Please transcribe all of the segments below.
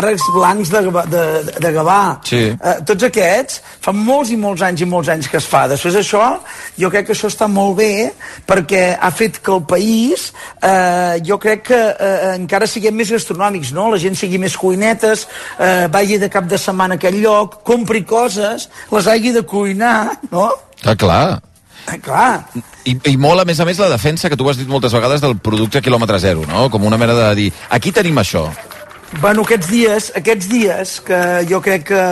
arcs blancs de, de, de Gavà. Sí. Eh, tots aquests, fa molts i molts anys i molts anys que es fa. Després això, jo crec que això està molt bé perquè ha fet que el país, eh, jo crec que eh, encara siguem més gastronòmics, no? La gent sigui més cuinetes, eh, vagi de cap de setmana a aquell lloc, compri coses, les hagi de cuinar, no? Ah, clar. Eh, clar. I, I molt, a més a més, la defensa que tu has dit moltes vegades del producte quilòmetre zero, no? Com una mena de dir, aquí tenim això. Bueno, aquests dies, aquests dies que jo crec que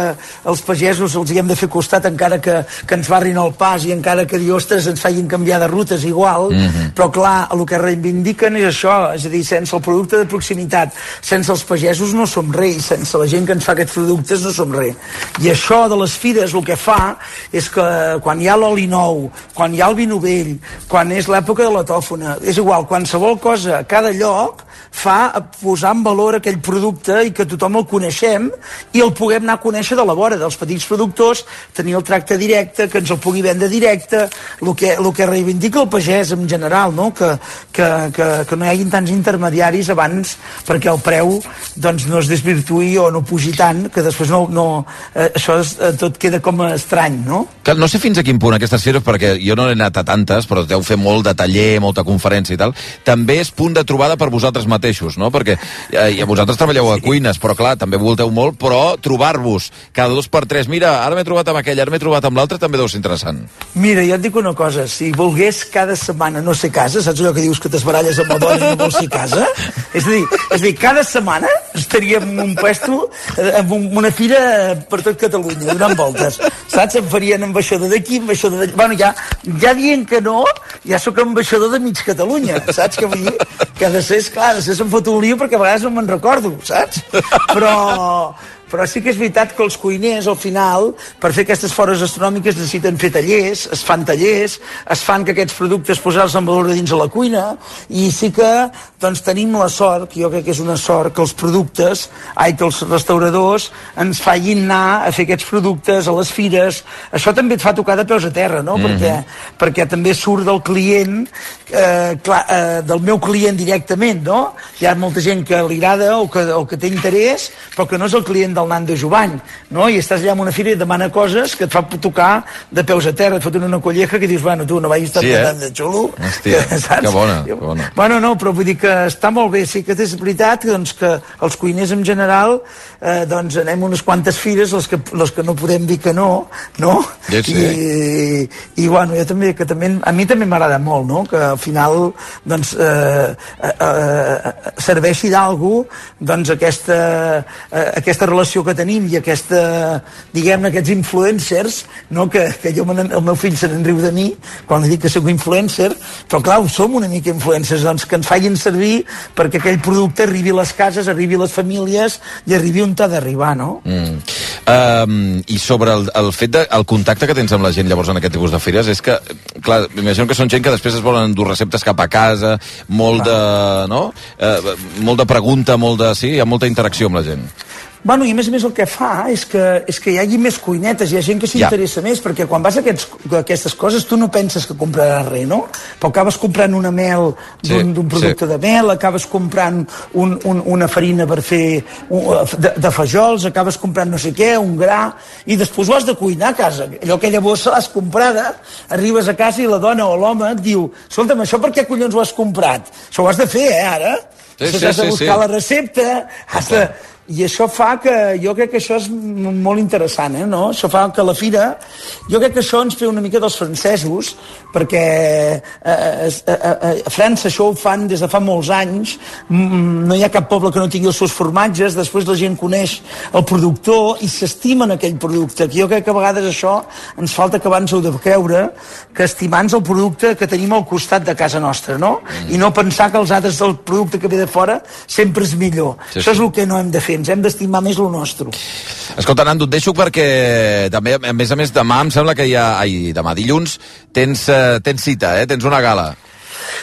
els pagesos els hi hem de fer costat encara que, que ens barrin el pas i encara que, dir, ostres, ens facin canviar de rutes igual, mm -hmm. però clar, el que reivindiquen és això, és a dir, sense el producte de proximitat, sense els pagesos no som res, sense la gent que ens fa aquests productes no som res. I això de les fires el que fa és que quan hi ha l'oli nou, quan hi ha el vi novell, quan és l'època de la tòfona, és igual, qualsevol cosa cada lloc fa posar en valor aquell producte i que tothom el coneixem i el puguem anar a conèixer de la vora dels petits productors, tenir el tracte directe, que ens el pugui vendre directe, el que, el que reivindica el pagès en general, no? Que, que, que, que no hi hagin tants intermediaris abans perquè el preu doncs, no es desvirtuï o no pugi tant, que després no, no, eh, això és, eh, tot queda com estrany, no? Que no sé fins a quin punt aquestes fires, perquè jo no he anat a tantes, però deu fer molt de taller, molta conferència i tal, també és punt de trobada per vosaltres mateixos, no? Perquè eh, vosaltres treballeu a cuines, però clar, també volteu molt, però trobar-vos cada dos per tres, mira, ara m'he trobat amb aquell, ara m'he trobat amb l'altre, també deu ser interessant. Mira, jo et dic una cosa, si volgués cada setmana no ser casa, saps allò que dius que t'esbaralles amb la dona i no vols ser casa? És a dir, és a dir cada setmana estaríem en un puesto, eh, en un- una fira per tot Catalunya, donant voltes. Saps? Em farien ambaixador d'aquí, ambaixador d'allà. Bueno, ja, ja dient que no, ja sóc ambaixador de mig Catalunya, saps? Que vull dir que de ser, esclar, després se'm fot un lío perquè a vegades no me'n recordo, saps? Però, però sí que és veritat que els cuiners, al final, per fer aquestes fores astronòmiques necessiten fer tallers, es fan tallers, es fan que aquests productes posar-los en valor dins de la cuina, i sí que doncs, tenim la sort, que jo crec que és una sort, que els productes, ai, que els restauradors ens facin anar a fer aquests productes a les fires. Això també et fa tocar de peus a terra, no? perquè, perquè també surt del client, eh, clar, eh, del meu client directament, no? Hi ha molta gent que li agrada o que, o que té interès, però que no és el client del nan de Jovany, no? I estàs allà en una fira i demana coses que et fa tocar de peus a terra, et foten una colleja que dius, bueno, tu no vagis tan Sí, eh? tan de xulo. Hòstia, que bona, que bona. Bueno, no, però vull dir que està molt bé, sí que és veritat que, doncs, que els cuiners en general eh, doncs anem unes quantes fires, les que, les que no podem dir que no, no? Ja sé. I, i bueno, jo també, que també, a mi també m'agrada molt, no? Que al final, doncs, eh, eh, eh, serveixi d'algú, doncs, aquesta, eh, aquesta relació que tenim i aquesta, diguem-ne, aquests influencers, no? Que, que jo, el meu fill se n'enriu de mi quan li dic que sóc influencer, però clar, som una mica influencers, doncs que ens facin servir perquè aquell producte arribi a les cases, arribi a les famílies i arribi on t'ha d'arribar, no? Mm. Um, I sobre el, el fet de, el contacte que tens amb la gent llavors en aquest tipus de fires és que, clar, m'imagino que són gent que després es volen endur receptes cap a casa, molt de, no? Uh, molt de pregunta, molt de, sí, hi ha molta interacció amb la gent. Bueno, i a més a més el que fa és que, és que hi hagi més cuinetes, hi ha gent que s'interessa més, perquè quan vas a aquests, a aquestes coses tu no penses que compraràs res, no? Però acabes comprant una mel Sí, d'un d'un producte sí. de mel, acabes comprant un, un, una farina per fer un, de, de fajols, acabes comprant no sé què, un gra, i després ho has de cuinar a casa. Allò aquella bossa l'has comprada, arribes a casa i la dona o l'home et diu escolta'm, això per què collons ho has comprat? Això ho has de fer, eh, ara? Sí, sí, has de sí, buscar sí. la recepta, has de... I això fa que, jo crec que això és molt interessant, eh, no? Això fa que la fira, jo crec que això ens ve una mica dels francesos, perquè eh, eh, eh, a França això ho fan des de fa molts anys, mm, no hi ha cap poble que no tingui els seus formatges, després la gent coneix el productor i s'estimen aquell producte, que jo crec que a vegades això ens falta que abans heu de creure, que estimant el producte que tenim al costat de casa nostra, no? I no pensar que els altres del producte que ve de fora sempre és millor. Sí, Això sí. és el que no hem de fer, ens hem d'estimar més el nostre. Escolta, Nando, et deixo perquè també, a més a més, demà em sembla que hi ha... Ai, demà dilluns tens, eh, tens cita, eh? Tens una gala.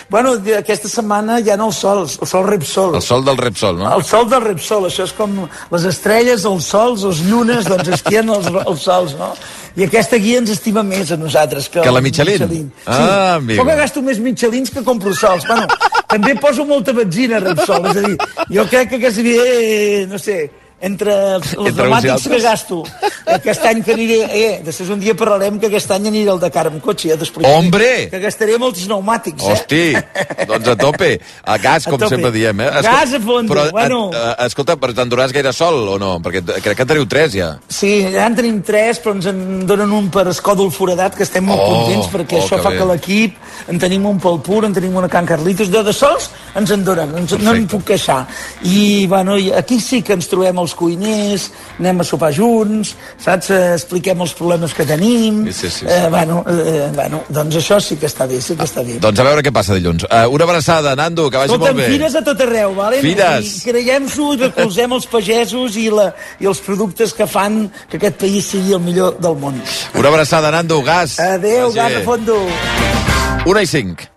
Bueno, aquesta setmana hi ha el sol, el sol Repsol. El sol del Repsol, no? El sol del Repsol, això és com les estrelles, els sols, els llunes, doncs esquien els, els sols, no? I aquesta guia ens estima més a nosaltres que, Que la el Michelin? Sí. Ah, amigo. Que gasto més Michelins que compro sols. Bueno, també poso molta benzina Repsol, és a dir, jo crec que quasi bé, no sé, entre els, els dramàtics que gasto aquest any que aniré eh, després un dia parlarem que aquest any aniré al Dakar amb cotxe ja Hombre! que gastaré molts pneumàtics eh? Hosti, doncs a tope a gas, com sempre diem eh? Escol gas a fons, però, bueno a, a, escolta, però t'enduràs gaire sol o no? perquè crec que en teniu tres ja sí, ja en tenim tres però ens en donen un per Escòdol Foradat que estem molt oh, contents perquè oh, això que fa bé. que l'equip en tenim un pel pur, en tenim una Can Carlitos de, de sols ens en donen, ens, no en puc queixar i bueno, aquí sí que ens trobem els cuiners anem a sopar junts, saps? Eh, expliquem els problemes que tenim. Sí, sí, sí. Eh, bueno, eh, bueno, doncs això sí que està bé, sí que està bé. Doncs a veure què passa dilluns. Uh, una abraçada, Nando, que vagi Escolta'm, molt bé. fires a tot arreu, vale? Fires. I creiem-s'ho i recolzem els pagesos i, la, i els productes que fan que aquest país sigui el millor del món. Una abraçada, Nando, gas. Adéu, gas a fondo. Una i cinc.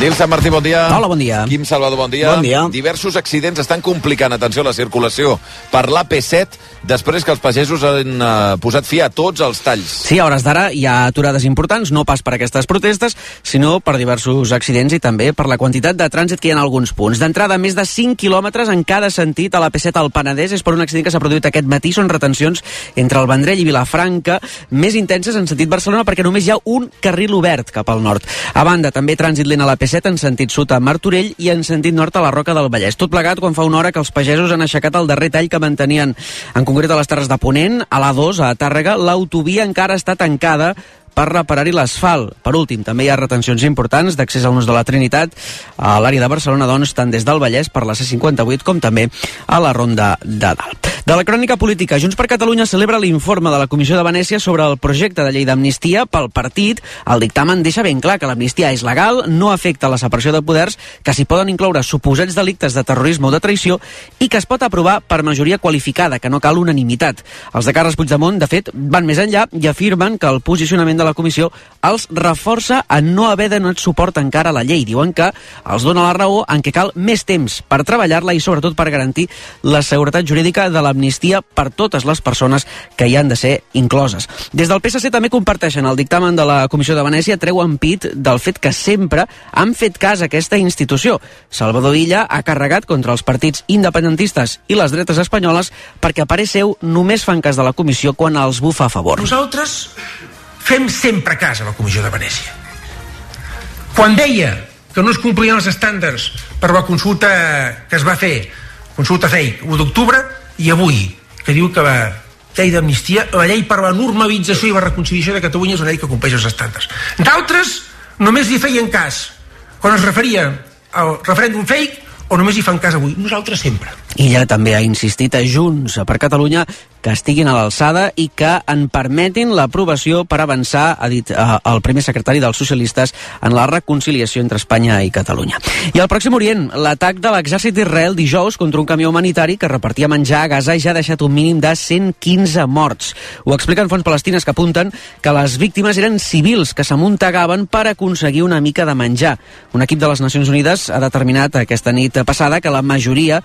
Nil Sant Martí, bon dia. Hola, bon dia. Quim Salvador, bon dia. Bon dia. Diversos accidents estan complicant, atenció, la circulació per l'AP7 després que els pagesos han uh, posat fi a tots els talls. Sí, a hores d'ara hi ha aturades importants, no pas per aquestes protestes, sinó per diversos accidents i també per la quantitat de trànsit que hi ha en alguns punts. D'entrada, més de 5 quilòmetres en cada sentit a l'AP7 al Penedès és per un accident que s'ha produït aquest matí. Són retencions entre el Vendrell i Vilafranca, més intenses en sentit Barcelona perquè només hi ha un carril obert cap al nord. A banda, també trànsit lent a l'AP7 7 en sentit sud a Martorell i en sentit nord a la Roca del Vallès. Tot plegat quan fa una hora que els pagesos han aixecat el darrer tall que mantenien, en concret a les Terres de Ponent, a l'A2, a Tàrrega, l'autovia encara està tancada per reparar-hi l'asfalt. Per últim, també hi ha retencions importants d'accés al nus de la Trinitat a l'àrea de Barcelona, doncs, tant des del Vallès per la C58 com també a la Ronda de Dalt. De la crònica política, Junts per Catalunya celebra l'informe de la Comissió de Venècia sobre el projecte de llei d'amnistia pel partit. El dictamen deixa ben clar que l'amnistia és legal, no afecta la separació de poders, que s'hi poden incloure suposats delictes de terrorisme o de traïció i que es pot aprovar per majoria qualificada, que no cal unanimitat. Els de Carles Puigdemont, de fet, van més enllà i afirmen que el posicionament de la comissió els reforça en no haver donat suport encara a la llei. Diuen que els dona la raó en què cal més temps per treballar-la i sobretot per garantir la seguretat jurídica de l'amnistia per totes les persones que hi han de ser incloses. Des del PSC també comparteixen el dictamen de la Comissió de Venècia, treuen pit del fet que sempre han fet cas a aquesta institució. Salvador Illa ha carregat contra els partits independentistes i les dretes espanyoles perquè a parer seu només fan cas de la comissió quan els bufa a favor. Nosaltres fem sempre cas a la Comissió de Venècia. Quan deia que no es complien els estàndards per la consulta que es va fer, consulta fake, 1 d'octubre, i avui, que diu que la llei d'amnistia, la llei per la normalització i la reconciliació de Catalunya és una llei que compleix els estàndards. D'altres només li feien cas quan es referia al referèndum fake o només hi fan cas avui? Nosaltres sempre. Illa també ha insistit a Junts per Catalunya que estiguin a l'alçada i que en permetin l'aprovació per avançar, ha dit eh, el primer secretari dels socialistes, en la reconciliació entre Espanya i Catalunya. I al Pròxim Orient, l'atac de l'exèrcit d'Israel dijous contra un camió humanitari que repartia menjar a Gaza ja ha deixat un mínim de 115 morts. Ho expliquen fonts palestines que apunten que les víctimes eren civils que s'amuntegaven per aconseguir una mica de menjar. Un equip de les Nacions Unides ha determinat aquesta nit passada que la majoria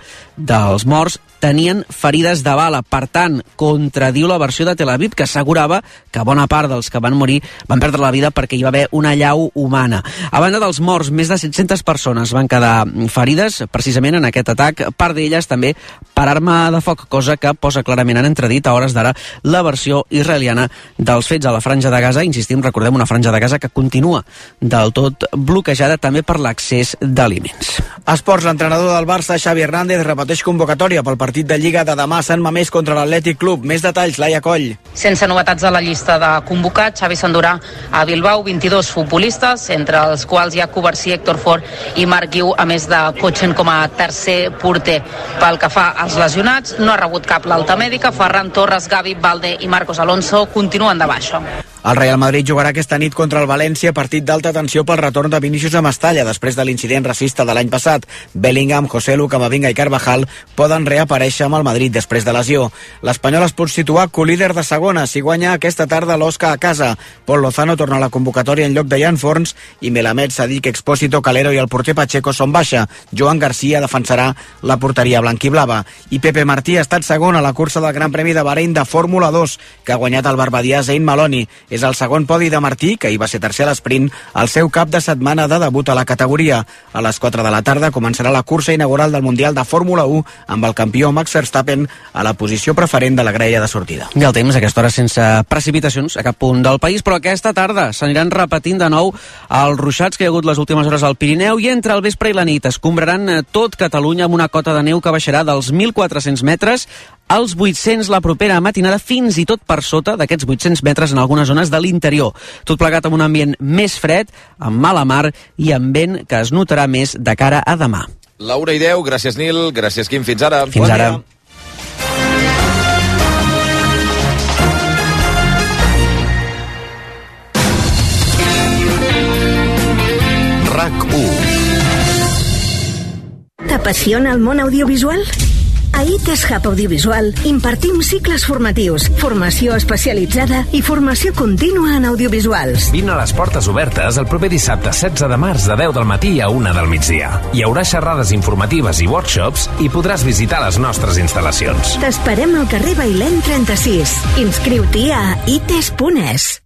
dels morts tenien ferides de bala. Per tant, contradiu la versió de Tel Aviv que assegurava que bona part dels que van morir van perdre la vida perquè hi va haver una llau humana. A banda dels morts, més de 700 persones van quedar ferides precisament en aquest atac, part d'elles també per arma de foc, cosa que posa clarament en entredit a hores d'ara la versió israeliana dels fets a la franja de Gaza. Insistim, recordem una franja de Gaza que continua del tot bloquejada també per l'accés d'aliments. Esports, l'entrenador del Barça, Xavi Hernández, repeteix convocatòria pel partit de Lliga de demà Sant Mamés contra l'Atlètic Club. Més detalls, Laia Coll. Sense novetats a la llista de convocats, Xavi s'endurà a Bilbao 22 futbolistes, entre els quals hi ha Covarsí, Héctor Fort i Marc Guiu, a més de Cotxen com a tercer porter. Pel que fa als lesionats, no ha rebut cap l'alta mèdica. Ferran Torres, Gavi, Valde i Marcos Alonso continuen de baixa. El Real Madrid jugarà aquesta nit contra el València, partit d'alta tensió pel retorn de Vinícius a Mestalla després de l'incident racista de l'any passat. Bellingham, Joselu, Camavinga i Carvajal poden reaparèixer amb el Madrid després de lesió. L'Espanyol es pot situar co-líder de segona si guanya aquesta tarda l'Osca a casa. Pol Lozano torna a la convocatòria en lloc de Jan Forns i Melamed, Sadik, Expósito, Calero i el porter Pacheco són baixa. Joan Garcia defensarà la porteria blanquiblava. I Pepe Martí ha estat segon a la cursa del Gran Premi de Bahrein de Fórmula 2, que ha guanyat el barbadià Zain Maloni És el segon podi de Martí, que hi va ser tercer a l'esprint, el seu cap de setmana de debut a la categoria. A les 4 de la tarda començarà la cursa inaugural del Mundial de Fórmula 1 amb el campió Max Verstappen a la posició preferent de la graella de sortida. I el temps, aquesta hora, sense precipitacions a cap punt del país, però aquesta tarda s'aniran repetint de nou els ruixats que hi ha hagut les últimes hores al Pirineu i entre el vespre i la nit escombraran eh, tot Catalunya amb una cota de neu que baixarà dels 1.400 metres als 800 la propera matinada, fins i tot per sota d'aquests 800 metres en algunes zones de l'interior. Tot plegat amb un ambient més fred, amb mala mar i amb vent que es notarà més de cara a demà. Laura i Déu, gràcies Nil, gràcies Quim, fins ara. Fins Bon ara. dia. RAC1. T'apassiona el món audiovisual? A ITES Hub Audiovisual impartim cicles formatius, formació especialitzada i formació contínua en audiovisuals. Vine a les portes obertes el proper dissabte 16 de març de 10 del matí a 1 del migdia. Hi haurà xerrades informatives i workshops i podràs visitar les nostres instal·lacions. T'esperem al carrer Bailèn 36. Inscriu-t'hi a ites.es.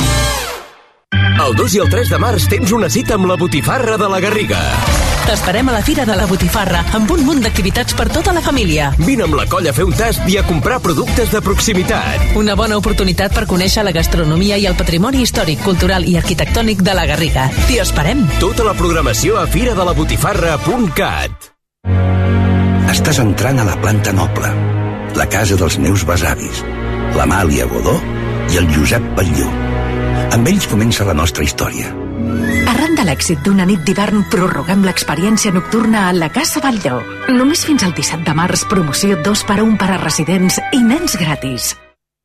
El 2 i el 3 de març tens una cita amb la Botifarra de la Garriga. T'esperem a la Fira de la Botifarra amb un munt d'activitats per tota la família. Vine amb la colla a fer un tast i a comprar productes de proximitat. Una bona oportunitat per conèixer la gastronomia i el patrimoni històric, cultural i arquitectònic de la Garriga. T'hi esperem. Tota la programació a firadelabotifarra.cat. Estàs entrant a la planta noble, la casa dels meus besavis, l'Amàlia Godó i el Josep Batlló. Amb ells comença la nostra història. Arran de l'èxit d'una nit d'hivern, prorroguem l'experiència nocturna a la Casa Batlló. Només fins al 17 de març, promoció 2 per a 1 per a residents i nens gratis.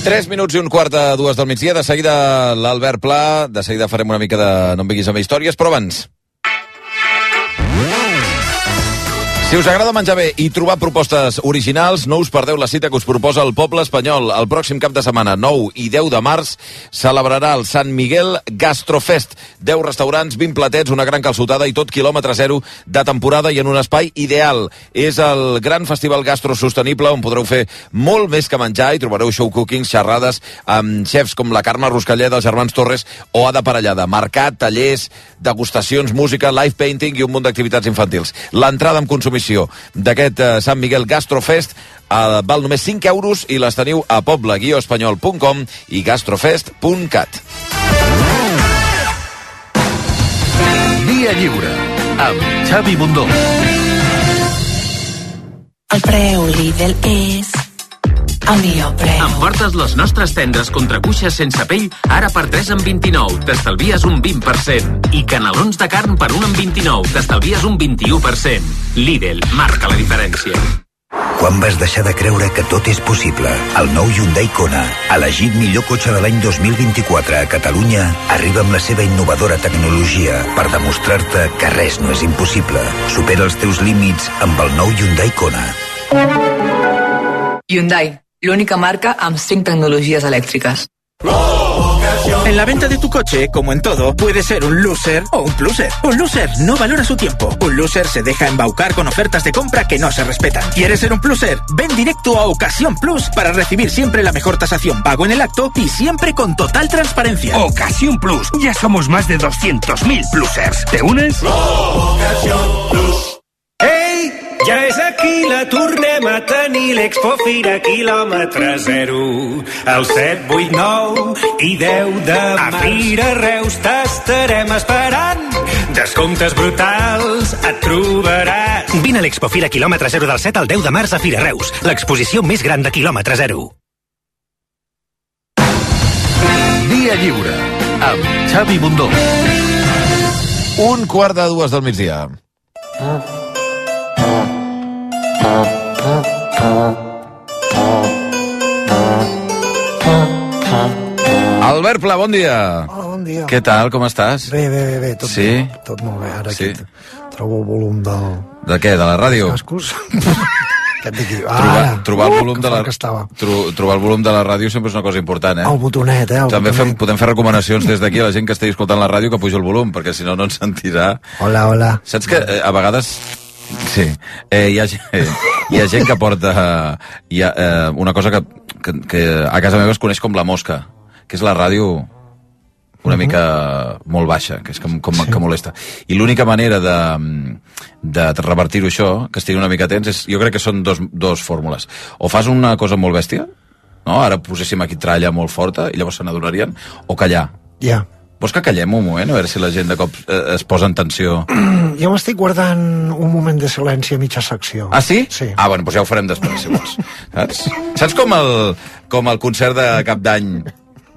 3 minuts i un quart de dues del migdia. De seguida l'Albert Pla. De seguida farem una mica de... No em vinguis amb històries, però abans... Si us agrada menjar bé i trobar propostes originals, no us perdeu la cita que us proposa el poble espanyol. El pròxim cap de setmana, 9 i 10 de març, celebrarà el Sant Miguel Gastrofest. 10 restaurants, 20 platets, una gran calçotada i tot quilòmetre zero de temporada i en un espai ideal. És el gran festival gastro sostenible on podreu fer molt més que menjar i trobareu show cookings, xerrades amb xefs com la Carme Ruscalleda, els germans Torres o Ada Parellada. Mercat, tallers, degustacions, música, live painting i un munt d'activitats infantils. L'entrada amb consumició d'aquest eh, Sant Miguel Gastrofest eh, val només 5 euros i les teniu a poble-espanyol.com i gastrofest.cat. Dia lliure amb Xavi Bundó. El preu Lidl és el millor preu. Emportes les nostres tendres contra cuixes sense pell ara per 3 en 29. T'estalvies un 20%. I canelons de carn per 1 en 29. T'estalvies un 21%. Lidl, marca la diferència. Quan vas deixar de creure que tot és possible? El nou Hyundai Kona, elegit millor cotxe de l'any 2024 a Catalunya, arriba amb la seva innovadora tecnologia per demostrar-te que res no és impossible. Supera els teus límits amb el nou Hyundai Kona. Hyundai, l'única marca amb 5 tecnologies elèctriques. En la venta de tu coche, como en todo, puede ser un loser o un pluser. Un loser no valora su tiempo. Un loser se deja embaucar con ofertas de compra que no se respetan. ¿Quieres ser un pluser? Ven directo a Ocasión Plus para recibir siempre la mejor tasación pago en el acto y siempre con total transparencia. Ocasión Plus. Ya somos más de 200.000 plusers. ¿Te unes? ¡Hey! Ja és aquí, la tornem a tenir, l'Expo Fira quilòmetre zero. El 7, 8, 9 i 10 de març. A Fira Reus t'estarem esperant. Descomptes brutals et trobaràs. Vine a l'Expo Fira quilòmetre zero del 7 al 10 de març a Fira Reus, l'exposició més gran de quilòmetre zero. Dia lliure amb Xavi Bundó. Un quart de dues del migdia. Albert Pla, bon dia. Hola, bon dia. Què tal, com estàs? Bé, bé, bé, bé tot, Sí? bé, tot molt bé. Ara Sí. aquí trobo el volum del... De què, de la ràdio? Cascos. Aquest d'aquí. Trobar, Ara. trobar el Uh, volum que de la, que tro, trobar el volum de la ràdio sempre és una cosa important, eh? El botonet, eh? El També botonet. fem, podem fer recomanacions des d'aquí a la gent que estigui escoltant la ràdio que pugi el volum, perquè si no, no ens sentirà. Hola, hola. Saps que eh, a vegades... Sí, eh, hi, ha, eh, hi ha gent que porta eh, hi ha, eh, una cosa que, que, que a casa meva es coneix com la mosca, que és la ràdio una mica molt baixa, que és com, com sí. que molesta. I l'única manera de, de revertir-ho això, que estigui una mica tens, és, jo crec que són dos, dos fórmules. O fas una cosa molt bèstia, no? ara poséssim aquí tralla molt forta i llavors se n'adonarien, o callar. Ja. Vols que callem un moment, a veure si la gent de cop eh, es posa en tensió? Jo m'estic guardant un moment de silenci a mitja secció. Ah, sí? Sí. Ah, bueno, doncs ja ho farem després, si vols. Saps? Saps com el, com el concert de cap d'any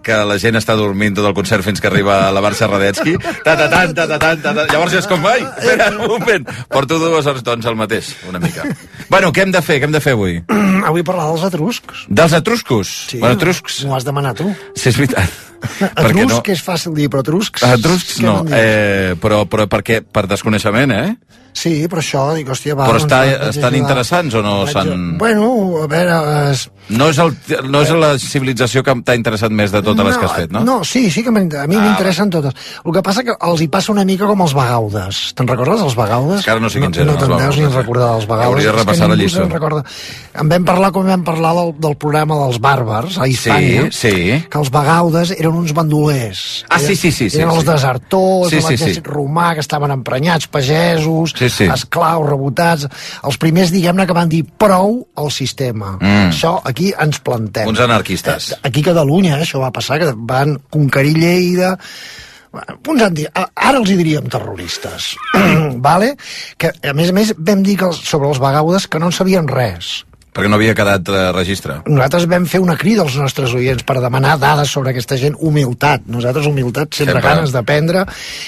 que la gent està dormint tot el concert fins que arriba la Barça Radetsky. Ta ta ta ta ta ta ta ta. Llavors és com, ai, espera, un moment. Porto dues hores, doncs, el mateix, una mica. Bueno, què hem de fer? Què hem de fer avui? Avui parlar dels etruscs. Dels etruscos? Sí, Bueno, etruscs... M'ho has demanat tu. Sí, és veritat. Perquè Etrusc és fàcil dir, però etruscs... Etruscs què no, eh, però, però per què? Per desconeixement, eh? Sí, però això, dic, hòstia, va... Però doncs està, estan ajudar. interessants o no s'han... Bueno, a veure... Es... No és, el, no és la civilització que t'ha interessat més de totes les que has fet, no? No, sí, sí que a mi Ah, m'interessen totes. El que passa que els hi passa una mica com els bagaudes. Te'n recordes, els bagaudes? Que ara no sé quins no, eren no te'n els deus ni recordar dels bagaudes. Hauria de repassar la lliçó. Recorda. En vam parlar com vam parlar del, del programa dels bàrbars a Hispània, Sí, sí. que els bagaudes eren uns bandolers. Ah, sí, sí, sí, sí, Eren els sí. desertors Sí, sí, l'exèrcit sí. romà que estaven emprenyats, pagesos, Sí, sí. esclaus, rebotats... Els primers, diguem-ne, que van dir prou al sistema. Mm. Això aquí ens plantem. Uns anarquistes. Aquí a Catalunya, eh, això va passar, que van conquerir Lleida... Uns han dit, ara els hi diríem terroristes, vale? que a més a més vam dir que els, sobre els bagaudes que no en sabien res. Perquè no havia quedat eh, registre. Nosaltres vam fer una crida als nostres oients per demanar dades sobre aquesta gent, humilitat. Nosaltres, humilitat, sempre, Sempre. ganes d'aprendre,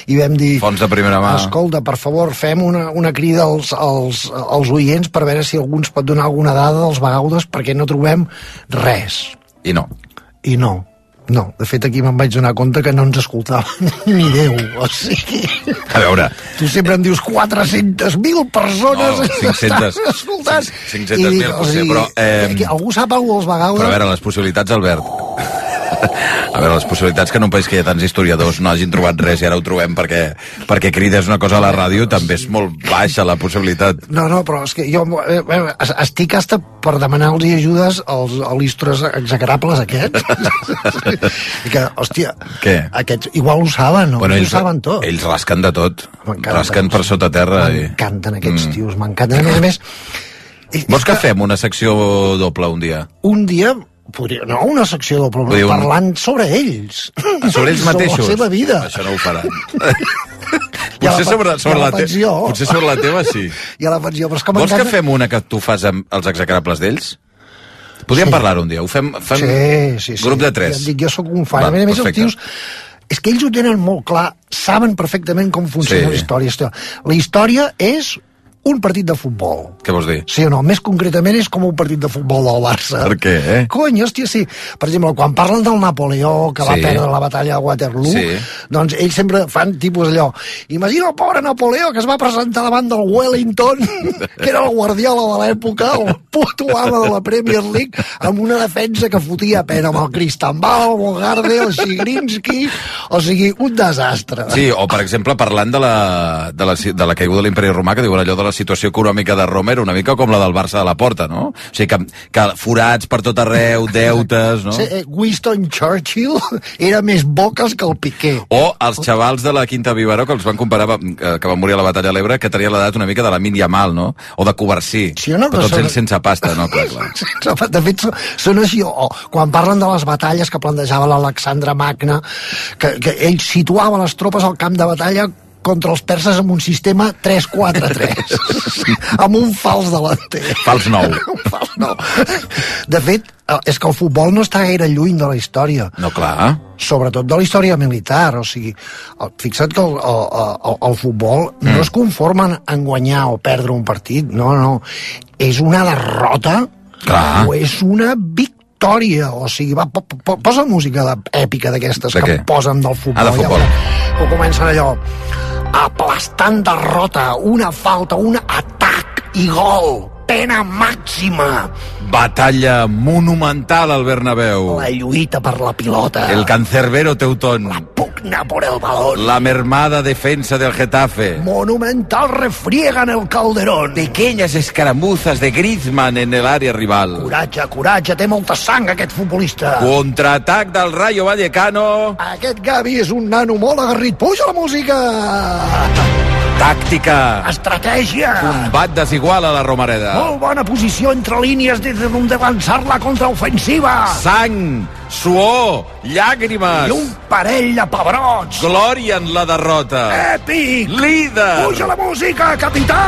i vam dir... Fons de primera mà. Escolta, per favor, fem una, una crida als, als, als oients per veure si algú ens pot donar alguna dada dels bagaudes, perquè no trobem res. I no. I no. No, de fet aquí me'n vaig donar compte que no ens escoltaven ni Déu, o sigui... A veure, Tu sempre em dius 400.000 persones No, 500. estan escoltant. 500.000 I dic, o potser, sigui, però, eh, que Algú sap alguna dels bagaudes? però a veure, les possibilitats, Albert... A veure, les possibilitats que en un país que hi ha tants historiadors no hagin trobat res i ara ho trobem perquè, perquè crides una cosa a la ràdio també és molt baixa la possibilitat. No, no, però és que jo eh, eh, es- estic hasta per demanar-los ajudes als alistres execrables aquests. I que, hòstia, Què? aquests igual ho saben, no? Bueno, ells ho saben tot. ells rasquen de tot. Rasquen per sota terra. I... M'encanten aquests Mm. tios, m'encanten. A més a més, Vols que fem una secció doble un dia? un dia podria, no una secció Vull dir, un- parlant sobre ells. Sobre ells mateixos? Sobre la seva vida. Això no ho faran. Potser sobre, sobre la la, te... potser sobre la teva sí. I a la pensió, però és que Vols que fem una que tu fas amb els execrables d'ells? Podríem Sí. parlar un dia. Ho fem, fem Sí, sí, sí. grup de tres. Ja dic, jo sóc un fan. Va, a més els tios... És que ells ho tenen molt clar, saben perfectament com funciona Sí. la història. La història és un partit de futbol. Què vols dir? Sí o no? Més concretament és com un partit de futbol del Barça. Per què, eh? Cony, hòstia, sí. Per exemple, quan parlen del Napoleó, que va Sí. perdre la batalla de Waterloo, Sí. doncs ells sempre fan tipus allò. Imagina el pobre Napoleó que es va presentar davant del Wellington, que era el guardiola de l'època, el puto ama de la Premier League, amb una defensa que fotia pena amb el Cristambal, el Bogarde, el Sigrinski... O sigui, un desastre. Sí, o per exemple, parlant de la, de la, de la caiguda de l'imperi romà, que diuen allò de la situació econòmica de Roma era una mica com la del Barça de la Porta, no? O sigui, que, que forats per tot arreu, deutes, no? Sí, eh, Winston Churchill era més boques que el Piqué. O els xavals de la Quinta Vivaró, que els van comparar, que, que van morir a la batalla de l'Ebre, que tenien l'edat una mica de la Min Yamal, no? O de Covarsí. Sí no, Però tots són- ells sense pasta, no? Clar, clar. De fet, són així, o, quan parlen de les batalles que plantejava l'Alexandre Magna, que, que ell situava les tropes al camp de batalla contra els perses amb un sistema 3-4-3, amb un fals delanter. Fals nou. un fals nou. De fet, eh, és que el futbol no està gaire lluny de la història. No, clar. Sobretot de la història militar, o sigui, fixa't que el, el, el, el futbol mm. no es conforma en guanyar o perdre un partit, no, no. És una derrota Clar. o és una victòria, o sigui, va, po, po, posa música èpica d'aquestes que posen del futbol. Ah, de futbol. Ja, o comencen allò, aplastant derrota, una falta, un atac i gol, pena màxima, Batalla monumental al Bernabéu. la lluita per la pilota, El cancerbero Teutón. Pugna por el balón, La mermada defensa del Getafe. monumental refriega en el Calderón. Pequeñas escaramuzas de Griezmann en el área rival. Coratge, coratge, té molta sang aquest futbolista. Contraatac del Rayo Vallecano. Aquest Gavi és un nano molt agarrit. Puja la música! Tàctica. Estratègia! Combat desigual a la Romareda. Molt bona posició entre línies des de lançar la contraofensiva. Sang, suor, llàgrimes. I un parell de pebrots. Glòria en la derrota. Èpic! Líder. Puja la música, capità!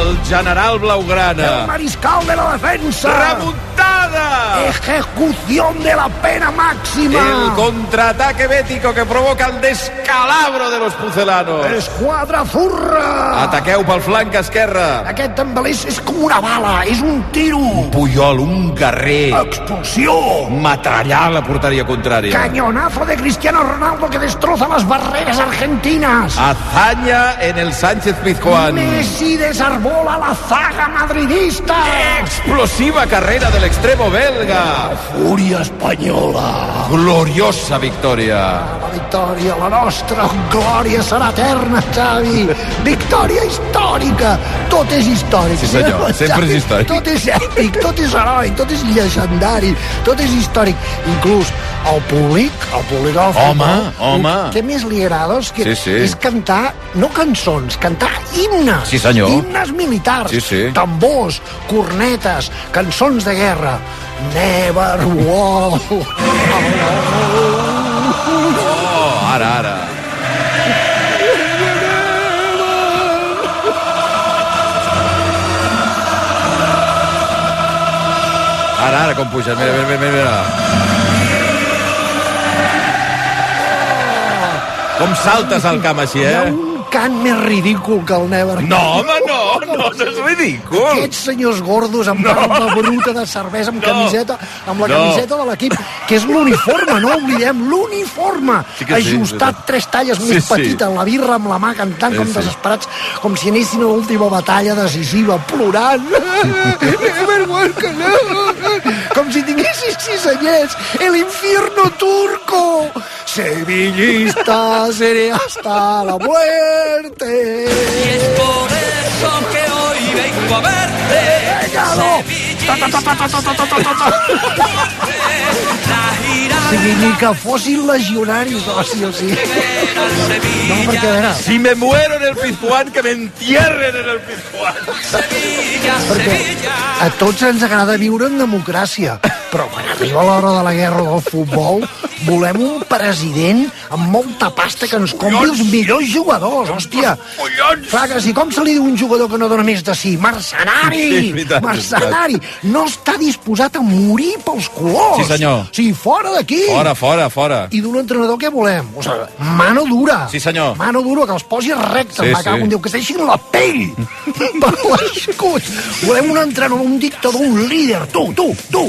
El general El Blaugrana. mariscal de la defensa! Remuntada. Ejecución de la pena máxima! El contraataque bético que provoca el descalabro de los pucelanos. Esquadra furra! Ataqueu pel flanc esquerre. Aquest també és, com una bala, és un tiro! Puyol, un guerrer. Expulsió! Metrallar la porteria contrària. Cañonazo de Cristiano Ronaldo que destroza las barreras argentinas. Hazaña en el Sánchez Pizjuán. Messi desarbola la zaga madridista. Explosiva carrera del extremo belga. Fúria espanyola. Gloriosa victòria. La victòria, la nostra glòria serà eterna, Xavi. Victòria històrica. Tot és històric. Sí, senyor, sempre és històric. Tot és èpic, tot és heroi, tot és llegendari, tot és històric. Inclús el públic, el públic del Home, futbol, home. Què més li agrada? És, que Sí, sí. és cantar, no cançons, cantar himnes. Sí, senyor. Himnes militars. Sí, sí. Tambors, cornetes, cançons de guerra. Never walk Oh, ara, ara. Ara, ara, com pugen. Mira, mira, mira, mira. Com saltes al camp així, eh? un cant més ridícul que el Never No, home, no, no, no és ridícul. Aquests senyors gordos amb No. barba bruta de cervesa, amb No. camiseta, amb la No. camiseta de l'equip, que és l'uniforme, no oblidem, l'uniforme. Sí Ajustat sí. tres talles Sí, més sí. petita, la birra amb la mà, cantant Sí, com sí. desesperats, com si anessin a l'última batalla decisiva, plorant. Com si tinguessis sis anyets. El infierno turco. Sevillista seré hasta la muerte. Y es por eso que hoy vengo a verte. Venga, no. O sigui, ni que fossin legionaris, o sí o sí. No, perquè a veure... Si me muero en el Pizjuán, que me entierren en el Pizjuán. Perquè a tots ens agrada viure en democràcia però quan arriba l'hora de la guerra del futbol, volem un president amb molta pasta que ens compri els millors jugadors, hòstia. Clar que sí, com se li diu un jugador que no dona més de si? Sí, Mercenari! veritat, Mercenari! No està disposat a morir pels colors! Sí, senyor. Sigui, fora d'aquí! Fora, fora, fora. I d'un entrenador què volem? O sigui, mano dura. Sí, senyor. Mano dura, que els posi recte, Sí, sí, va sí. en Déu, que es deixin la pell per l'escut. Volem un entrenador, un dictador, un líder. Tu, tu, tu,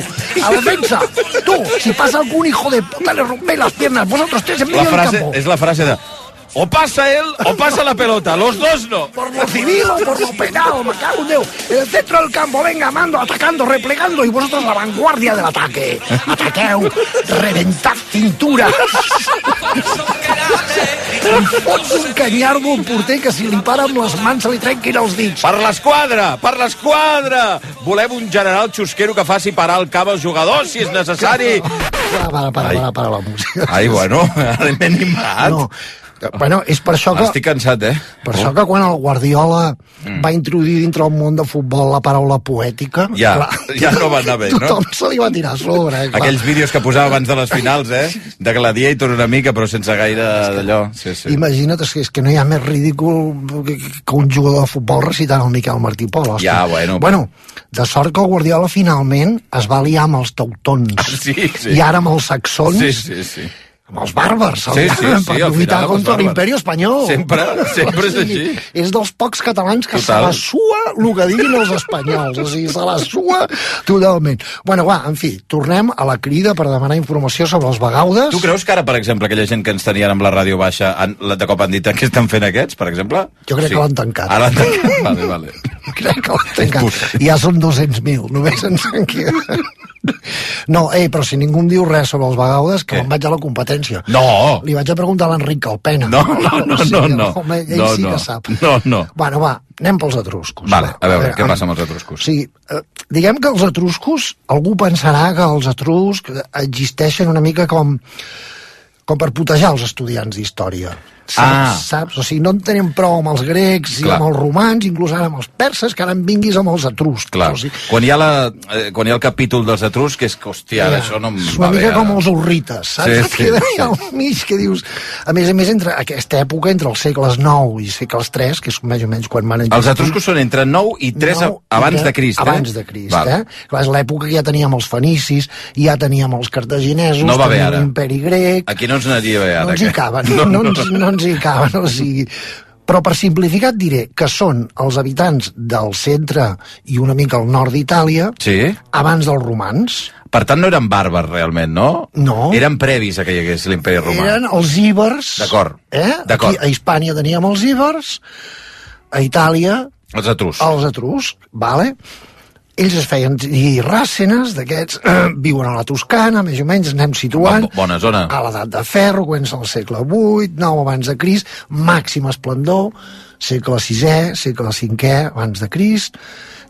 defensa. Tu, si pasa algún hijo de puta, le rompe las piernas. Vosotros tres en La medio del frase, campo. és la frase de o pasa él o pasa la pelota. Los dos no. Por lo civil o por lo penal, me cago en Déu. En el centro del campo, venga, mando, atacando, replegando, y vosotros la vanguardia del ataque. Ataqueu, reventad cintura. Em fots un canyardo al porter que si li para amb les mans se li trenquin els dits. Per l'esquadra, per l'esquadra! Volem un general xusquero que faci parar el cap als jugadors, si és necessari. Para, para, para, para, para la música. Ai, bueno, ara m'he animat. No, bueno, és per això que... Estic cansat, eh? Per això que quan el Guardiola mm. va introduir dintre el món de futbol la paraula poètica... Ja, ja no va anar bé, no? Tothom se li va tirar a sobre, eh? clar. Aquells vídeos que posava abans de les finals, eh? De Gladiator una mica, però sense gaire d'allò. Sí, sí. Imagina't, és que, és que no hi ha més ridícul que, que un jugador de futbol recitant el Miquel Martí Pol. hòstia. Ja, bueno. Bueno, de sort que el Guardiola finalment es va liar amb els teutons. Ah, sí, sí. I ara amb els saxons. Sí, sí, sí. Amb els bàrbars, Sí, sí, sí, per lluitar contra l'imperi espanyol. Sempre, sempre és així. És dels pocs catalans que Total. se la sua el que diguin els espanyols. O sigui, se la sua totalment. Bueno, va, en fi, tornem a la crida per demanar informació sobre els vagaudes. Tu creus que ara, per exemple, aquella gent que ens tenien amb la ràdio baixa, han, de cop han dit què estan fent aquests, per exemple? Jo crec que l'han tancat. Ara l'han tancat, vale, vale. Crec que l'han tancat. Ja són 200.000, només en queden. No, ei, però si ningú em diu res sobre els vagaudes, que me'n vaig a la competència. No! Li vaig a preguntar a l'Enric Calpena. No, no, no, O sigui, no, no. Home, ell No, sí no. que sap. No, no. Bueno, va, anem pels etruscos. Vale, a veure, què en- passa amb els etruscos? Sí, eh, diguem que els etruscos, algú pensarà que els etruscs existeixen una mica com com per putejar els estudiants d'història. Saps? Ah. saps? O sigui, no en tenim prou amb els grecs i Clar. amb els romans, inclús ara amb els perses, que ara en vinguis amb els etruscs. Clar, O sigui, quan hi, ha la, eh, quan hi ha el capítol dels etruscs, que és que, hòstia, Ja, això no em és va una bé. mica ara. com els urrites, saps? Sí, Sí, Queda sí. al mig que dius... A més a més, entre aquesta època, entre els segles IX i segles III, que és més o menys quan van Els etruscos són entre 9 i 3 Nou i abans tre- de Crist, eh? Abans de Crist, Val. eh? Clar, és l'època que ja teníem els fenicis, ja teníem els cartaginesos, No va bé, teníem l'imperi grec... Aquí no ens aniria bé, ara. no ens hi caben, no, no, ens, no ens hi caben, o sigui... Però per simplificar et diré que són els habitants del centre i una mica al nord d'Itàlia Sí? abans dels romans. Per tant, no eren bàrbars, realment, no? No. Eren previs a que hi hagués l'imperi romà. Eren els íbers. D'acord. Eh? Aquí a Hispània teníem els íbers, a Itàlia Els etruscs. els etruscs, vale? Ells es feien dir ràcenes, d'aquests eh, viuen a la Toscana, més o menys, anem situant. Bo- bona zona. A l'edat de ferro, comença al segle VIII, 9 abans de Crist, màxim esplendor, segle VI, segle V abans de Crist,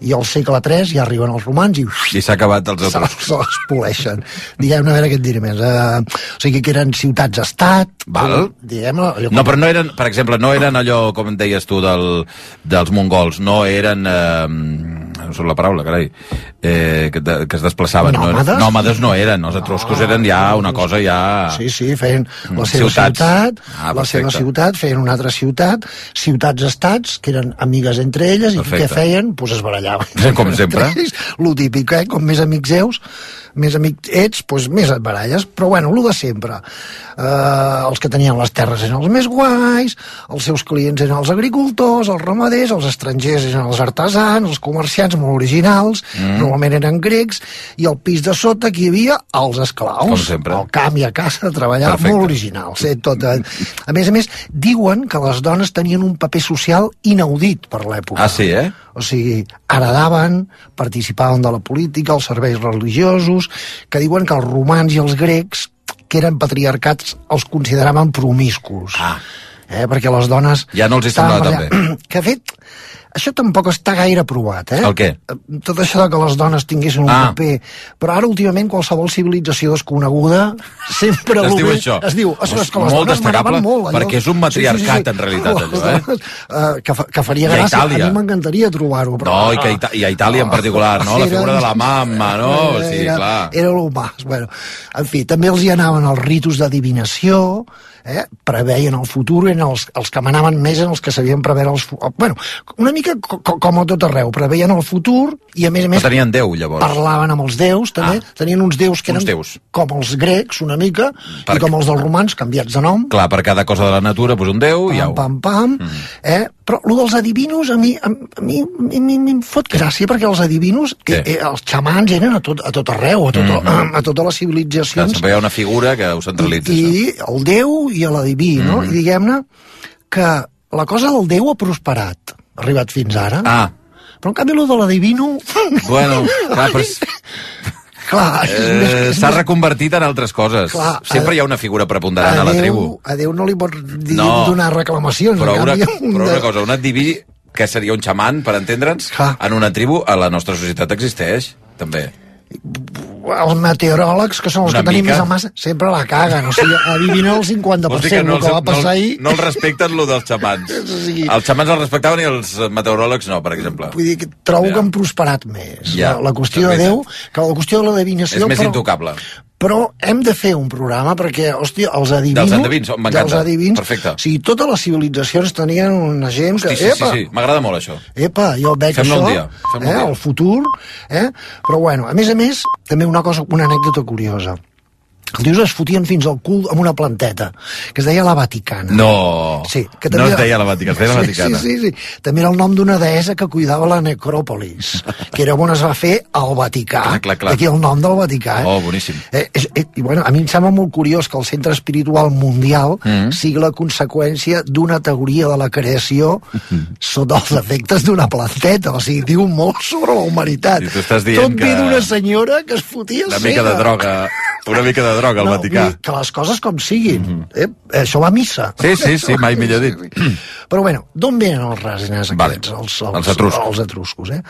i al segle III ja arriben els romans i I s'ha acabat els se, etruscs. se les poleixen. Diguem, a veure què et diré més. Uh, o sigui que eren ciutats-estat, Val. diguem, allò No, però no eren, per exemple, no eren allò, com deies tu, del, dels mongols, no eren... Eh, no surt la paraula, carai, eh, que, de, que es desplaçaven. Nòmades? No, nòmades no eren, els etruscos eren ja una cosa ja... Sí, sí, feien la Mm, seva ciutats. ciutat, Ah, la seva ciutat, feien una altra ciutat, ciutats-estats, que eren amigues entre elles, i Perfecte. què feien? Doncs es barallaven. Com sempre. Ells, Lo típic, eh? Com més amics seus, més amic ets, doncs més et baralles. Però bueno, lo de sempre. Uh, els que tenien les terres eren els més guais, els seus clients eren els agricultors, els ramaders, els estrangers eren els artesans, els comerciants molt originals, Mm. normalment eren grecs, i al pis de sota aquí hi havia els esclaus. Al camp i a casa a treballar, Perfecte. molt originals. Eh? Tot, eh? A més a més, diuen que les dones tenien un paper social inaudit per l'època. Ah, sí, eh? O sigui, heredaven, participaven de la política, els serveis religiosos, que diuen que els romans i els grecs, que eren patriarcats, els consideraven promiscus. Ah. Eh? Perquè les dones... Ja no els hi semblava tan allà. Que, de fet, això tampoc està gaire provat, eh? El què? Tot això de que les dones tinguessin un Ah. paper... Però ara, últimament, qualsevol civilització desconeguda sempre Es diu això. Es diu, és que les Molt dones manaven molt. perquè és un matriarcat, en realitat, allò, eh? dones, eh, que, fa, que faria gràcia. A mi m'encantaria trobar-ho. però- No, i, que Ita i a Itàlia en particular, no? La Era- figura de la mamma, no? Era, Sí, clar. Era mas. Bueno, en fi, també els hi anaven els ritus d'adivinació, eh? preveien el futur, eren els, els que manaven més en els que sabien preveure els... Bueno, una mica co co com a tot arreu, preveien el futur i a més a més tenien Déu, llavors. parlaven amb els déus també, Ah. tenien uns déus que Uns eren déus. com els grecs una mica Per- i com els dels romans canviats de nom Clar, per cada cosa de la natura, pues un Déu i pam, au. pam, pam, Mm. eh? però el dels adivinos a mi, a, a mi, a mi, a mi em fot gràcia perquè els adivinos, eh, eh, els xamans eren a tot, a tot arreu, a, tot, Mhm. a totes les Clar, civilitzacions sempre hi ha una figura que ho centralitza, això. i el déu i a l'adiví, no? Mhm. I diguem-ne que la cosa del Déu ha prosperat, ha arribat fins ara. Ah. Però en canvi lo de l'adivino... Bueno, clar, però és- clar, Eh, S'ha més- reconvertit en altres coses. Clar, Sempre a- hi ha una figura preponderant a la tribu. a Déu no li pot dir, No. donar reclamacions. Però una, un però de- una cosa, un adiví que seria un xaman, per entendre'ns, en una tribu, a la nostra societat existeix, també. Els meteoròlegs, que són els Una que tenim mica. més a massa, sempre la caguen. O sigui, adivinen el 50%, Vols dir que el no, els, que va passar no, ahir. no els respecten, lo dels xamans. sigui- Els xamans els respectaven i els meteoròlegs no, per exemple. Vull dir que trobo que han prosperat més. Ja, la, la qüestió de. Déu, que la qüestió de l'adivinació... És més però, intocable. però hem de fer un programa perquè, hòstia, els adivinos... Dels endevins, m'encanta. dels adivins, Perfecte. O sigui, totes les civilitzacions tenien una gent que... Sí, sí, sí, epa, sí. m'agrada molt això. Epa, jo veig Fem-ne això, un dia, un eh, dia. el futur, eh? però bueno, a més a més, també una cosa, una anècdota curiosa. Els dius es fotien fins al cul amb una planteta, que es deia la Vaticana. No, Sí, que no es deia la Vaticana, es deia la Vaticana. Sí, sí, sí. També era el nom d'una deessa que cuidava la necròpolis, que era on es va fer el Vaticà. Clar, clar, clar. D'aquí el nom del Vaticà. Eh? Oh, boníssim. Eh, és, eh, i bueno, a mi em sembla molt curiós que el centre espiritual mundial Mm. sigui la conseqüència d'una teoria de la creació sota els efectes d'una planteta. O sigui, diu molt sobre la humanitat. I tu estàs dient Tot ve que- d'una senyora que es fotia Una mica de cega. droga, una mica de droga al No, Vaticà. Que les coses com siguin. eh? Això va a missa. Sí, sí, sí, mai millor dit. Però bueno, d'on venen els resines Vale. aquests? Els, Els etruscos. Els etruscos, eh?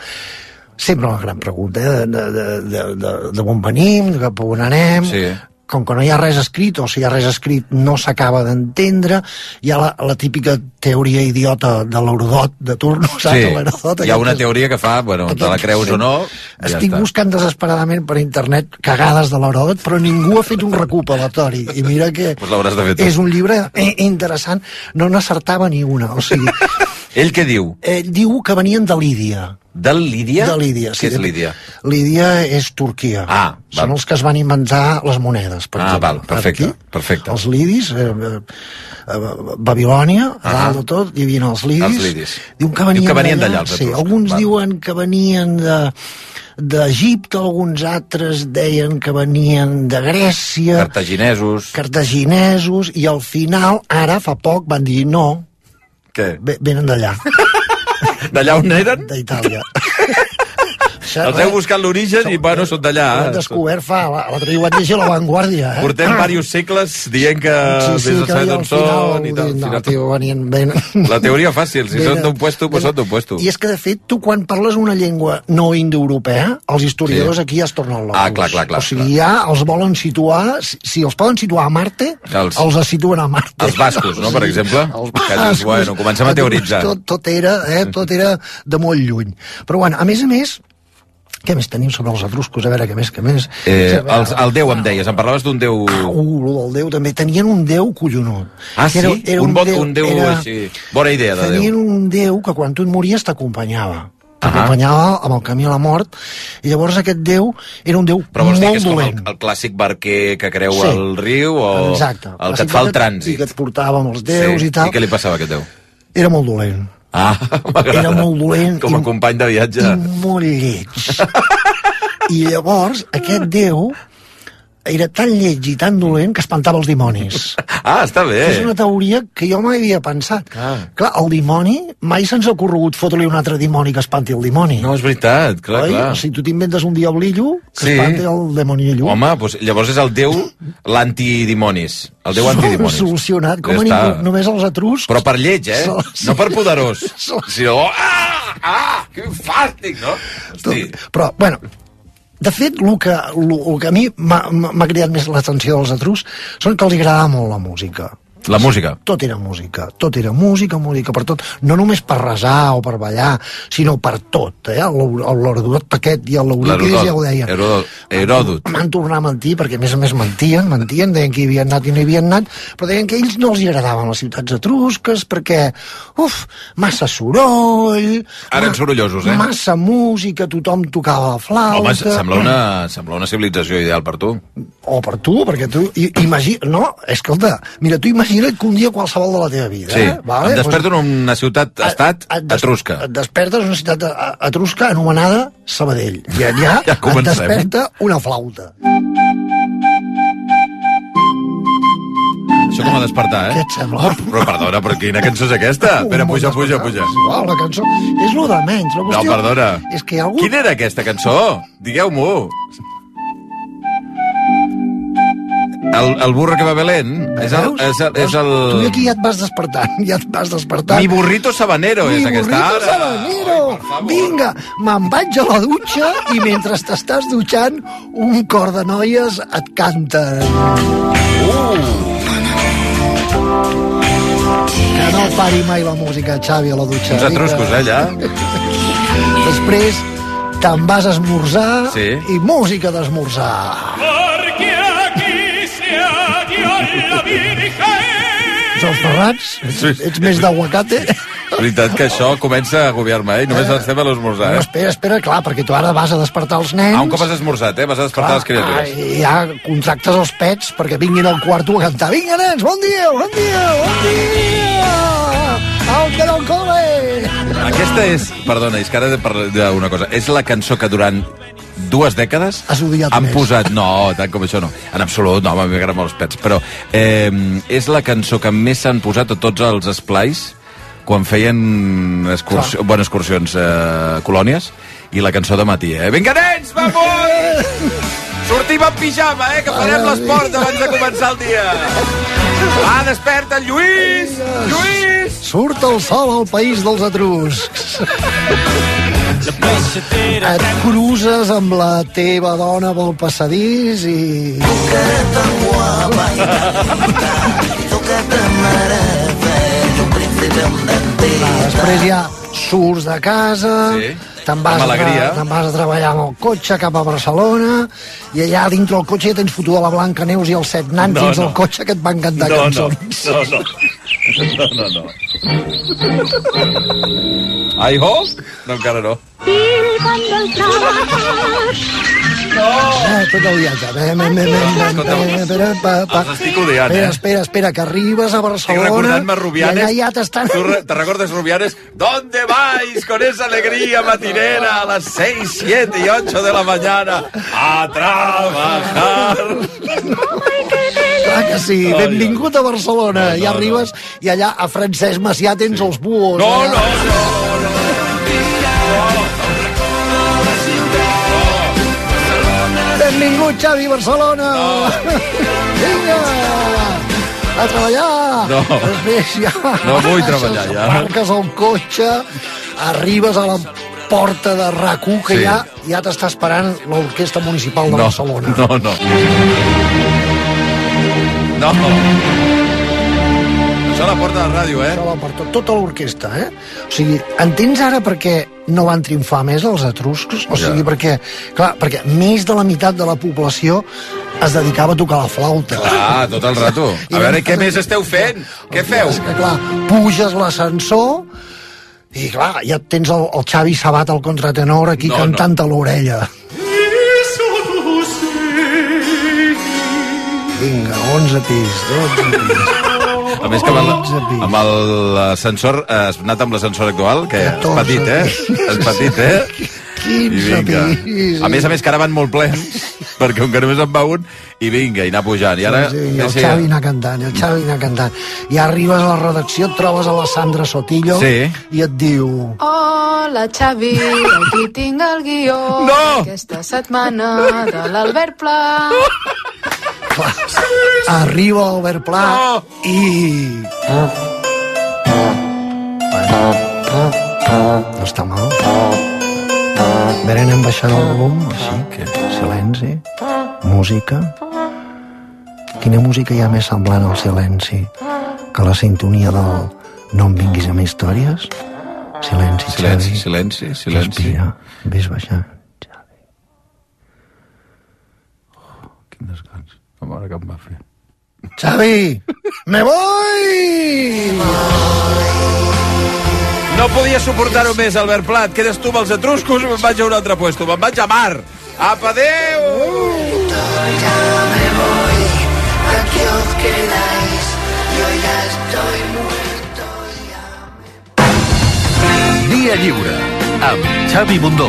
Sempre una gran pregunta, eh? De, de, de, de, de on venim, de cap on anem... Sí. Com que no hi ha res escrit, o si hi ha res escrit no s'acaba d'entendre, hi ha la, la típica teoria idiota de l'Eurodot de turno, saps? Sí, L'Eurodot hi ha aquest una teoria que fa, bueno, te la creus o no, ja estic està. buscant desesperadament per internet cagades de l'Heròdot, però ningú ha fet un recopilatori. I mira que Pues de fer tu. és un llibre eh, interessant. No n'acertava ni una. O sigui, Ell què diu? eh, diu que venien de Lídia. De Lídia? De Lídia, Què és Lídia? Lídia és Turquia. Ah, Són val. els que es van inventar les monedes, per Ah, exemple. val, perfecte, Aquí, perfecte. Els lidis, eh, eh, eh, Babilònia, a Ah. dalt de tot, hi havia els lidis. Els lidis. Diuen que venien, Diu que venien d'allà, els Sí, alguns Val. diuen que venien de d'Egipte, alguns altres deien que venien de Grècia, Cartaginesos. cartaginesos, i al final, ara, fa poc, van dir no, Què? ve- venen d'allà, D'allà on eren? d'Itàlia. Els heu buscat l'origen i, bueno, són d'allà. hem descobert fa... L'altre dia ho vaig llegir a La Vanguardia, eh? Portem diversos segles dient que Sí, sí, que al final... i tal. No, Al final- tio, venien ben... La teoria fàcil, si són d'un puesto, pues són d'un puesto. I és que, de fet, tu quan parles una llengua no indoeuropea, els historiadors Sí. aquí ja es tornen locos. Ah, clar, clar, clar, O sigui, ja els volen situar... Si, els poden situar a Marte, Els- els, situen a Marte. Els bascos, no, per exemple? Els dius, bueno, comencem a teoritzar. Tot, tot, era, eh, tot era de molt lluny. Però, bueno, a més a més, què més tenim sobre els etruscos? A veure, què més, què més? Eh, veure, els, el Déu em deies, em parlaves d'un Déu... Uh, lo del Déu també. Tenien un Déu collonut. Ah, sí? Era, era un, bon, un Déu era- així... Bona idea de Tenien Déu. un Déu que quan tu et mories t'acompanyava. T'acompanyava amb el camí a la mort, i llavors aquest Déu era un Déu Però vols dir que molt és com el, el clàssic barquer que creu Sí. el riu o Exacte. el que et fa el I trànsit? que et portava amb els déus i tal. I què li passava a aquest Déu? Era molt dolent. Ah. Era molt dolent Com a company de viatge. I molt lleig. I llavors, aquest Déu era tan lleig i tan dolent que espantava els dimonis. Ah, està bé. És una teoria que jo mai havia pensat. Ah. Clar, el dimoni, mai se'ns ha corregut fotre-li un altre dimoni que espanti el dimoni. No, és veritat, clar, Oi? clar. Sigui, tu t'inventes un diablillo que Sí. espanti el demonillo. Home, doncs llavors és el Déu l'antidimonis. El Déu antidimonis. Solucionat, com Ja a està. ningú, només els etruscs. Però per lleig, eh? Sol-. No per poderós. Sol- Sinó... Ah! Ah! Que fàstic, no? Hosti. Però, bueno, de fet, el que, el, el que a mi m'ha cridat més l'atenció dels etruscs són que els agradava molt la música. La música. Tot era música, tot era música, música per tot. No només per resar o per ballar, sinó per tot. Eh? L'Herodot aquest i l'Eurípides ja ho deien. Heròdot. Heròdot. Van tornar a mentir, perquè a més a més mentien, mentien, deien que hi havien anat i no hi havien anat, però deien que ells no els agradaven les ciutats etrusques perquè, uf, massa soroll... Ara eren sorollosos, eh? Massa música, tothom tocava la flauta... Home, sembla una, sembla una civilització ideal per tu. O per tu, perquè tu... Imagina... No, escolta, mira, tu imagina't que un dia qualsevol de la teva vida... Sí, eh? vale? em desperto en una ciutat-estat etrusca. Et despertes en una ciutat eh, etrusca anomenada Sabadell. I allà Ja et desperta una flauta. Això com a despertar, eh? Què et sembla? Oh, però perdona, però quina cançó és aquesta? Espera, puja, puja, puja. Oh, la cançó és lo de menys. La No, perdona. És que hi ha algú... Quina era aquesta cançó? Digueu-m'ho. El, el burro que va Belén és el... És el, és el... Tu aquí ja et vas despertant, ja et vas despertant. Mi burrito sabanero Mi és aquesta. burrito Ara. sabanero. Vinga, me'n vaig a la dutxa i mentre t'estàs dutxant un cor de noies et canten. Uh. Que no pari mai la música, Xavi, a la dutxa. Uns atruscos, eh, allà? Després te'n vas a esmorzar Sí. i música d'esmorzar. Porque la els ferrats? Ets, Sí. ets més d'aguacate? És veritat que això comença a agobiar-me, eh? Només estem a l'esmorzar, No, eh? espera, espera, clar, perquè tu ara vas a despertar els nens... Ah, un cop has esmorzat, eh? Vas a despertar les criatures. I ja contractes els pets perquè vinguin al quarto a cantar. Vinga, nens, bon dia, bon dia, bon dia! Au, que no cole! Aquesta és, perdona, és que ara he de parlar d'una cosa. És la cançó que durant dues dècades Has odiat han més. posat... No, tant com això no. En absolut, no, m'agraden molt els pets. Però eh, és la cançó que més s'han posat a tots els esplais quan feien excursió, bueno, excursions eh, colònies i la cançó de matí, eh? Vinga, nens, vamos! Sortim en pijama, eh? Que farem l'esport abans de començar el dia. Va, desperta, el Lluís! Lluís! Surt el sol al país dels etruscs. Et cruces amb la teva dona pel passadís i... Va, després ja surts de casa, Sí, te'n vas, amb a, te'n vas a treballar amb el cotxe cap a Barcelona i allà dintre el cotxe ja tens fotuda la Blanca Neus i els set nans No, dins no. el cotxe que et van cantar No, no, cançons. no, no. No, no, no. I hope? No, encara no. Eh, tot el viatge. Bem, bem, bem, bem, Escolta'm, bem, espera, pa, pa. els estic odiant, espera, eh? espera, espera, que arribes a Estic Barcelona recordant-me i Rubianes. allà ja t'estan... ¿Tú re- te recuerdas Rubianes? ¿Dónde vais con esa alegría matinera a las 6, 7 y 8 de la mañana a trabajar? Clar que sí, benvingut a Barcelona. No, no, I arribes i allà a Francesc Macià tens els buos. No, allà. no, no. Benvingut, Xavi, Barcelona! Vinga! A treballar! No. Després ja... No vull treballar, ja. Marques el cotxe, arribes a la porta de rac que Sí. ja, ja t'està esperant l'Orquestra Municipal de No, Barcelona. no, no. No. Això a la porta de la ràdio, eh? Això la porta tota l'orquestra, eh? O sigui, entens ara per què no van triomfar més els etruscs? O sigui, Ja. perquè, clar, perquè més de la meitat de la població es dedicava a tocar la flauta. Clar, tot el rato. A veure, què més esteu fent? Què feu? És que, clar, puges l'ascensor i, clar, ja tens el, el Xavi Sabat, el contratenor, aquí no, cantant no. a l'orella. Vinga, 11 pis, 12 pis. A més que amb el- amb el- l'ascensor, eh, has anat amb l'ascensor actual, que és 14 petit, eh? És petit, eh? I 15 vinga. A més a més que ara van molt plens, perquè un que només en va un, i vinga, i anar pujant. I ara... Sí, sí, el Xavi anar cantant, el Xavi anar cantant. I arribes a la redacció, et trobes a la Sandra Sotillo Sí. i et diu... Hola, Xavi, aquí tinc el guió No! aquesta setmana de l'Albert Pla. Clar, arriba l'Albert Pla No! i... No està mal. A veure, anem baixant el volum, així, que silenci, música. Quina música hi ha més semblant al silenci que la sintonia del No em vinguis amb històries? Silenci, Silenci, Xavi. silenci, silenci. Respira, ves baixant. Quin descans. A veure què em va fer. Xavi, me voy! No podia suportar-ho més, Albert Plat. Quedes tu amb els etruscos me'n vaig a un altre puesto. Me'n vaig a mar. Apa, adéu! Aquí os quedáis, yo ya estoy muerto. Dia lliure amb Xavi Bundó.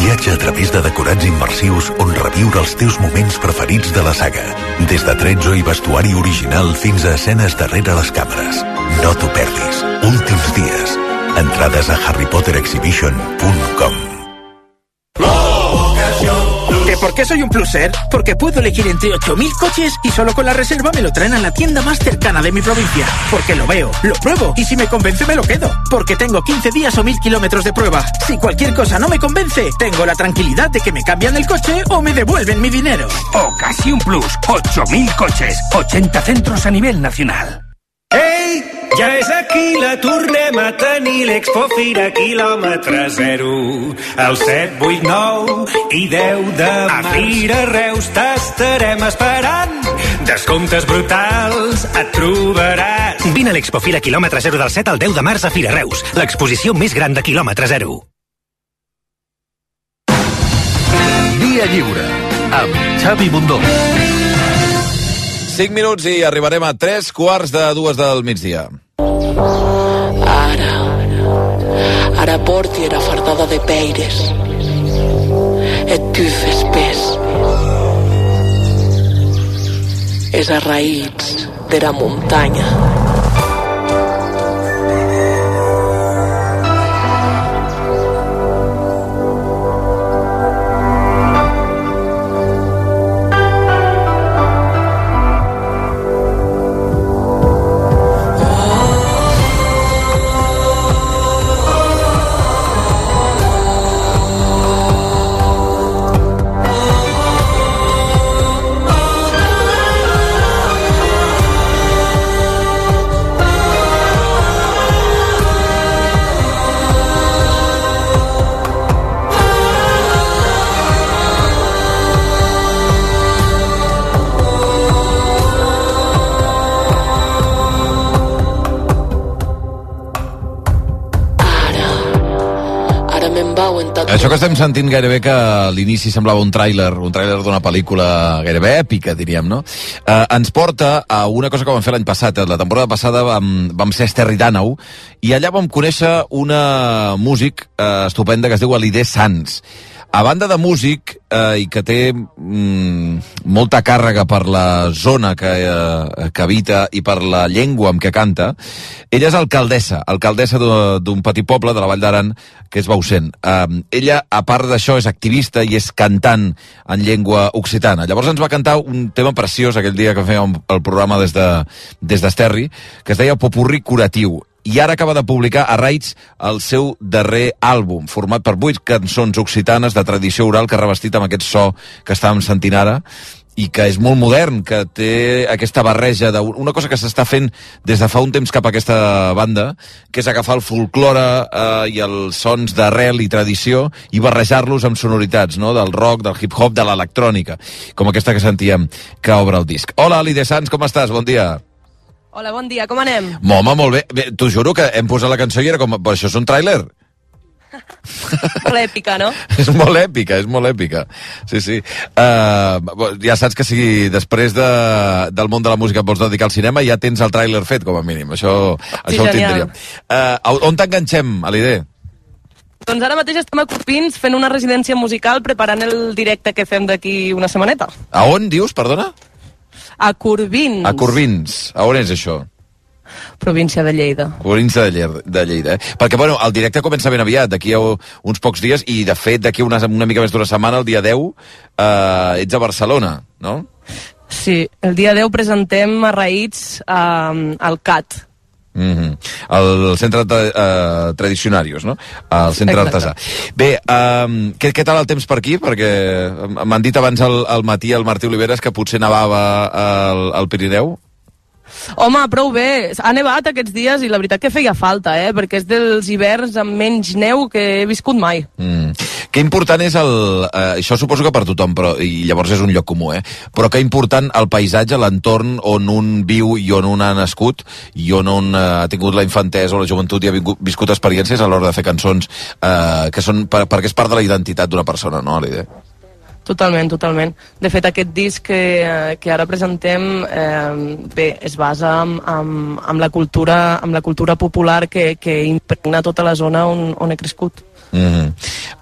Viatge a través de decorats immersius on reviure els teus moments preferits de la saga. Des de tretzo i vestuari original fins a escenes darrere les càmeres. No t'ho perdis. Últims dies. Entrades a harrypotterexhibition.com por qué soy un pluser? Porque puedo elegir entre 8.000 coches y solo con la reserva me lo traen a la tienda más cercana de mi provincia. Porque lo veo, lo pruebo y si me convence me lo quedo. Porque tengo 15 días o 1.000 kilómetros de prueba. Si cualquier cosa no me convence, tengo la tranquilidad de que me cambian el coche o me devuelven mi dinero. Ocasión Plus, 8.000 coches, 80 centros a nivel nacional. Ei, ja és aquí, la tornem a tenir, l'Expo Fira quilòmetre zero. El 7, 8, 9 i 10 de març. A Fira Reus t'estarem esperant. Descomptes brutals et trobaràs. Vine a l'Expo Fira quilòmetre 0 del 7 al 10 de març a Fira Reus, l'exposició més gran de quilòmetre zero. Via Lliure, amb Xavi Bundó. 5 minuts i arribarem a 3 quarts de dues del migdia. Ara, ara porti era fardada de peires. Et tuf espès. És a raïts de la muntanya. Això que estem sentint gairebé que a l'inici semblava un tràiler, un tràiler d'una pel·lícula gairebé èpica, diríem, no? Eh, ens porta a una cosa que vam fer l'any passat. La temporada passada vam, vam ser Esterri d'Àneu i allà vam conèixer una músic eh, estupenda que es diu Alidé Sans. A banda de músic, eh, i que té mm, molta càrrega per la zona que, eh, que habita i per la llengua amb què canta, ella és alcaldessa, alcaldessa d'u- d'un petit poble de la Vall d'Aran, que és Bausen. Eh, ella, a part d'això, és activista i és cantant en llengua occitana. Llavors ens va cantar un tema preciós aquell dia que fèiem el programa des de- des d'Esterri, de, que es deia Popurrí Curatiu i ara acaba de publicar a Raids el seu darrer àlbum, format per vuit cançons occitanes de tradició oral que ha revestit amb aquest so que estàvem sentint ara i que és molt modern, que té aquesta barreja d'una cosa que s'està fent des de fa un temps cap a aquesta banda, que és agafar el folklore eh, i els sons d'arrel i tradició i barrejar-los amb sonoritats, no?, del rock, del hip-hop, de l'electrònica, com aquesta que sentíem que obre el disc. Hola, Ali de Sans, com estàs? Bon dia. Hola, bon dia, com anem? Home, molt bé. bé T'ho juro que hem posat la cançó i era com... Però això és un tràiler? Molt èpica, no? és molt èpica, és molt èpica. Sí, sí. Uh, ja saps que si després de, del món de la música et vols dedicar al cinema, ja tens el tràiler fet, com a mínim. Això, això ho genial. tindríem. Uh, on t'enganxem, a l'idea? Doncs ara mateix estem a Copins fent una residència musical preparant el directe que fem d'aquí una setmaneta. A on, dius, perdona? A Corbins, A Corbins. A on és això? província de Lleida. Província de, Lleida, de Lleida, eh? Perquè, bueno, el directe comença ben aviat, d'aquí a uns pocs dies, i, de fet, d'aquí una, una mica més d'una setmana, el dia 10, eh, ets a Barcelona, no? Sí, el dia 10 presentem a Raïts eh, al CAT. Mm -hmm. El centre uh, tradicionarios, no? El centre Exacte. artesà. Bé, um, què, què tal el temps per aquí? Perquè m'han dit abans al, al matí el Martí Oliveres que potser nevava al, al Pirineu. Home, prou bé. Ha nevat aquests dies i la veritat que feia falta, eh? Perquè és dels hiverns amb menys neu que he viscut mai. Mm. Que important és el... Eh, això suposo que per tothom, però, i llavors és un lloc comú, eh? Però que important el paisatge, l'entorn on un viu i on un ha nascut i on un eh, ha tingut la infantesa o la joventut i ha vingut, viscut experiències a l'hora de fer cançons eh, que són... Per, perquè és part de la identitat d'una persona, no, l'idea? Totalment, totalment. De fet, aquest disc que, eh, que ara presentem eh, bé, es basa en, en, en, la cultura, en la cultura popular que, que impregna tota la zona on, on he crescut. Mm -hmm.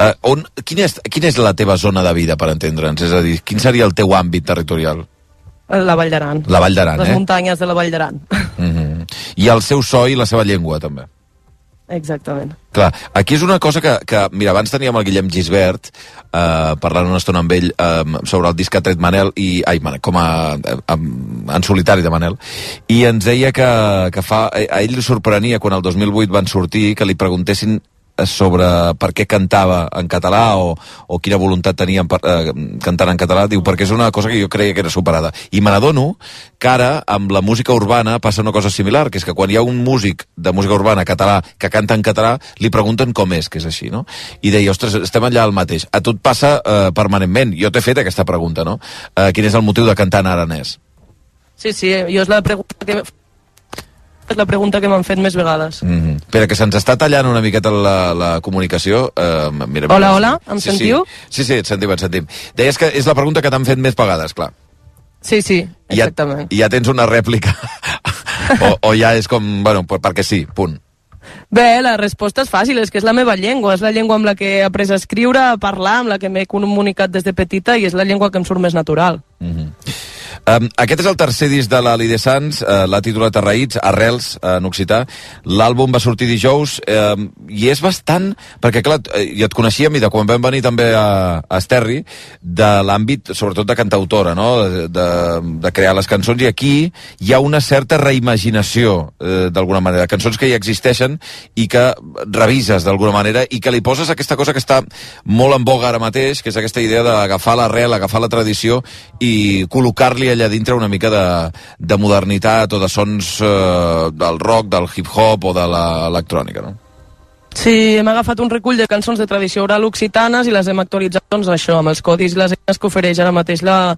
uh, on, quina, és, quina és la teva zona de vida, per entendre'ns? És a dir, quin seria el teu àmbit territorial? La Vall d'Aran. La Vall d'Aran, Les eh? muntanyes de la Vall d'Aran. Mm -hmm. I el seu so i la seva llengua, també. Exactament. Clar, aquí és una cosa que, que mira, abans teníem el Guillem Gisbert eh, parlant una estona amb ell eh, sobre el disc que ha tret Manel, i, ai, Manel, com a, a, en solitari de Manel, i ens deia que, que fa, a ell li sorprenia quan el 2008 van sortir que li preguntessin sobre per què cantava en català o, o quina voluntat tenia per, eh, cantant en català, diu, perquè és una cosa que jo creia que era superada. I me n'adono que ara, amb la música urbana, passa una cosa similar, que és que quan hi ha un músic de música urbana català que canta en català, li pregunten com és, que és així, no? I deia, ostres, estem allà al mateix. A tu et passa eh, permanentment. Jo t'he fet aquesta pregunta, no? Eh, quin és el motiu de cantar en aranès? Sí, sí, jo és la pregunta que és la pregunta que m'han fet més vegades. Mm -hmm. Espera, que se'ns està tallant una miqueta la, la comunicació. Uh, mira, Hola, mira. hola, em sí, sentiu? Sí, sí, sí, et sentim, et sentim. Deies que és la pregunta que t'han fet més vegades, clar. Sí, sí, ja, exactament. I ja tens una rèplica. o, o ja és com, bueno, per- perquè sí, punt. Bé, la resposta és fàcil, és que és la meva llengua, és la llengua amb la que he après a escriure, a parlar, amb la que m'he comunicat des de petita i és la llengua que em surt més natural. Um, aquest és el tercer disc de l'Ali de Sants, uh, l'ha titulat Arraïts, Arrels, uh, en occità. L'àlbum va sortir dijous um, i és bastant... Perquè, clar, eh, jo et coneixíem i de quan vam venir també a, a Esterri, de l'àmbit, sobretot de cantautora, no? De, de, de crear les cançons, i aquí hi ha una certa reimaginació, eh, d'alguna manera, cançons que ja existeixen i que revises d'alguna manera i que li poses aquesta cosa que està molt en boga ara mateix, que és aquesta idea d'agafar l'arrel, agafar la tradició i col·locar-li allà dintre una mica de, de modernitat o de sons eh, del rock, del hip-hop o de l'electrònica, no? Sí, hem agafat un recull de cançons de tradició oral occitanes i les hem actualitzat, doncs, això, amb els codis i les eines que ofereix ara mateix la,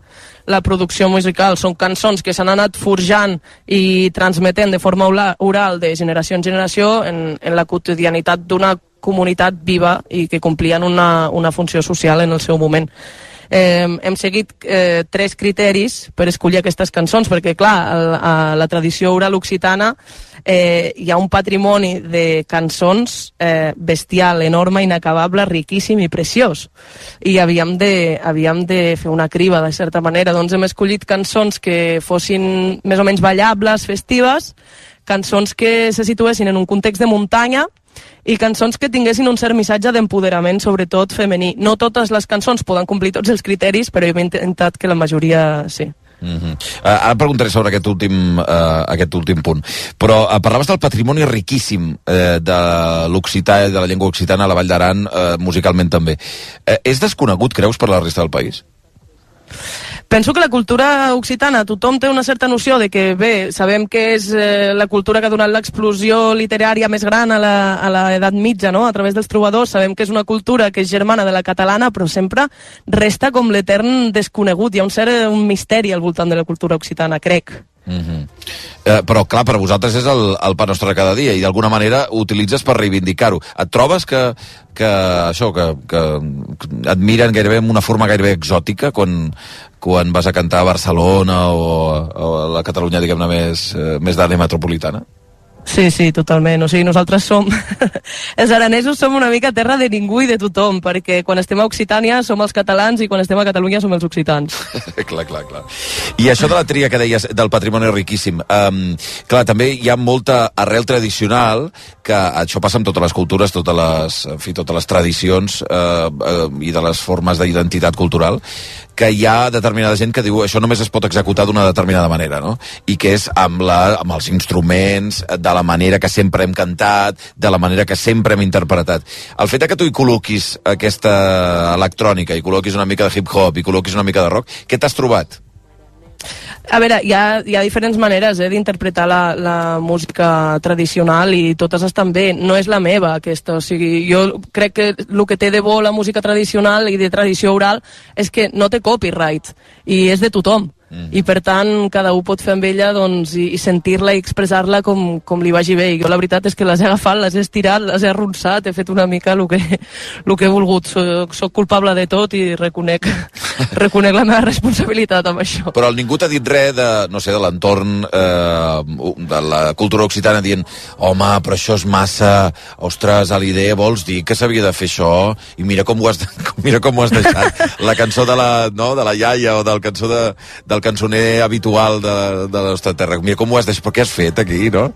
la producció musical. Són cançons que s'han anat forjant i transmetent de forma ora- oral de generació en generació en, en la quotidianitat d'una comunitat viva i que complien una, una funció social en el seu moment. Eh, hem seguit eh, tres criteris per escollir aquestes cançons, perquè, clar, el, a la tradició oral occitana eh, hi ha un patrimoni de cançons eh, bestial, enorme, inacabable, riquíssim i preciós. I havíem de, havíem de fer una criba, de certa manera. Doncs hem escollit cançons que fossin més o menys ballables, festives, cançons que se situessin en un context de muntanya, i cançons que tinguessin un cert missatge d'empoderament, sobretot femení. No totes les cançons poden complir tots els criteris, però hem intentat que la majoria sí. Mm -hmm. uh, ara preguntaré sobre aquest últim, uh, aquest últim punt. Però uh, parlaves del patrimoni riquíssim uh, de l'occità i de la llengua occitana a la Vall d'Aran, uh, musicalment també. Uh, és desconegut, creus, per la resta del país? Penso que la cultura occitana, tothom té una certa noció de que, bé, sabem que és eh, la cultura que ha donat l'explosió literària més gran a la, a la edat mitja, no?, a través dels trobadors, sabem que és una cultura que és germana de la catalana, però sempre resta com l'etern desconegut, hi ha un cert eh, un misteri al voltant de la cultura occitana, crec. Mm -hmm. eh, però, clar, per vosaltres és el, el pa nostre cada dia i d'alguna manera ho utilitzes per reivindicar-ho. Et trobes que, que això, que, que et miren gairebé amb una forma gairebé exòtica quan, quan vas a cantar a Barcelona o, o a la Catalunya, diguem-ne, més, eh, més d'àrea metropolitana? Sí, sí, totalment. O sigui, nosaltres som... els aranesos som una mica terra de ningú i de tothom, perquè quan estem a Occitània som els catalans i quan estem a Catalunya som els occitans. clar, clar, clar. I això de la tria que deies del patrimoni riquíssim, um, clar, també hi ha molta arrel tradicional, que això passa amb totes les cultures, totes les, en fi, totes les tradicions uh, uh, i de les formes d'identitat cultural, que hi ha determinada gent que diu això només es pot executar d'una determinada manera, no? I que és amb, la, amb els instruments, de la manera que sempre hem cantat, de la manera que sempre hem interpretat. El fet que tu hi col·loquis aquesta electrònica, i col·loquis una mica de hip-hop, i col·loquis una mica de rock, què t'has trobat? A veure, hi ha, hi ha diferents maneres eh, d'interpretar la, la música tradicional i totes estan bé. No és la meva, aquesta. O sigui, jo crec que el que té de bo la música tradicional i de tradició oral és que no té copyright i és de tothom. Mm. I per tant, cada un pot fer amb ella doncs, i, i sentir-la i expressar-la com, com li vagi bé. I jo la veritat és que les he agafat, les he estirat, les he arronsat, he fet una mica el que, el que he volgut. Soc, soc culpable de tot i reconec, reconec la meva responsabilitat amb això. Però ningú t'ha dit res de, no sé, de l'entorn eh, de la cultura occitana dient home, però això és massa, ostres, a l'idea vols dir que s'havia de fer això i mira com ho has, mira com ho has deixat. La cançó de la, no, de la iaia o del cançó de, del cançoner habitual de, de la nostra terra. Mira com ho has deixat, però què has fet aquí, no?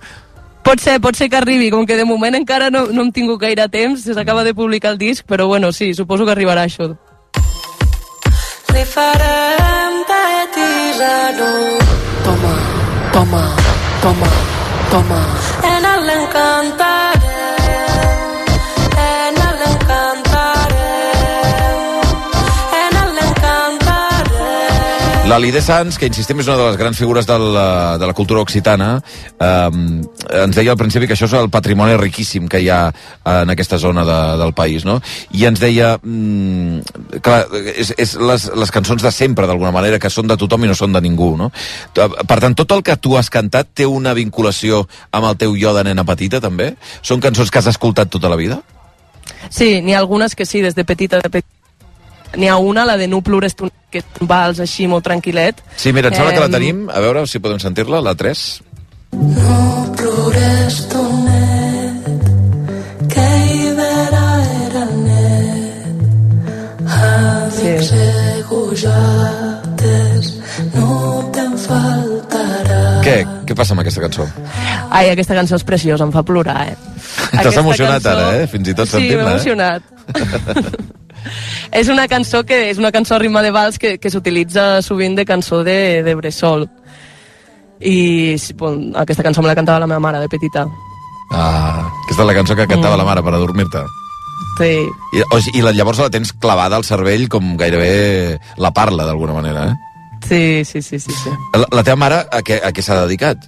Pot ser, pot ser que arribi, com que de moment encara no, no hem tingut gaire temps, s'acaba de publicar el disc, però bueno, sí, suposo que arribarà això. Li farem tisano. Toma, toma, toma, toma. En el La Lide Sanz, que insistim és una de les grans figures de la, de la cultura occitana, eh, ens deia al principi que això és el patrimoni riquíssim que hi ha en aquesta zona de, del país, no? I ens deia, mm, clar, és, és les, les cançons de sempre, d'alguna manera, que són de tothom i no són de ningú, no? Per tant, tot el que tu has cantat té una vinculació amb el teu jo de nena petita, també? Són cançons que has escoltat tota la vida? Sí, n'hi ha algunes que sí, des de petita, de petita. N'hi ha una, la de No plores tu, que és un vals així molt tranquil·let. Sí, mira, em sembla que la tenim. A veure si podem sentir-la, la 3. No plores tu net, que Ibera era net. Amics sí. egojates, no te'n faltarà. Què? Què passa amb aquesta cançó? Ai, aquesta cançó és preciosa, em fa plorar, eh? T'has emocionat cançó- ara, eh? Fins i tot Sí, m'he sentint-la, eh? és una cançó que és una cançó a ritme de vals que, que s'utilitza sovint de cançó de, de bressol. I bon, aquesta cançó me la cantava la meva mare de petita. Ah, aquesta és la cançó que cantava Mm. la mare per adormir-te. Sí. I, o, I la, llavors la tens clavada al cervell com gairebé la parla, d'alguna manera, eh? Sí, sí, sí, sí, sí. La, la teva mare a què, a què s'ha dedicat?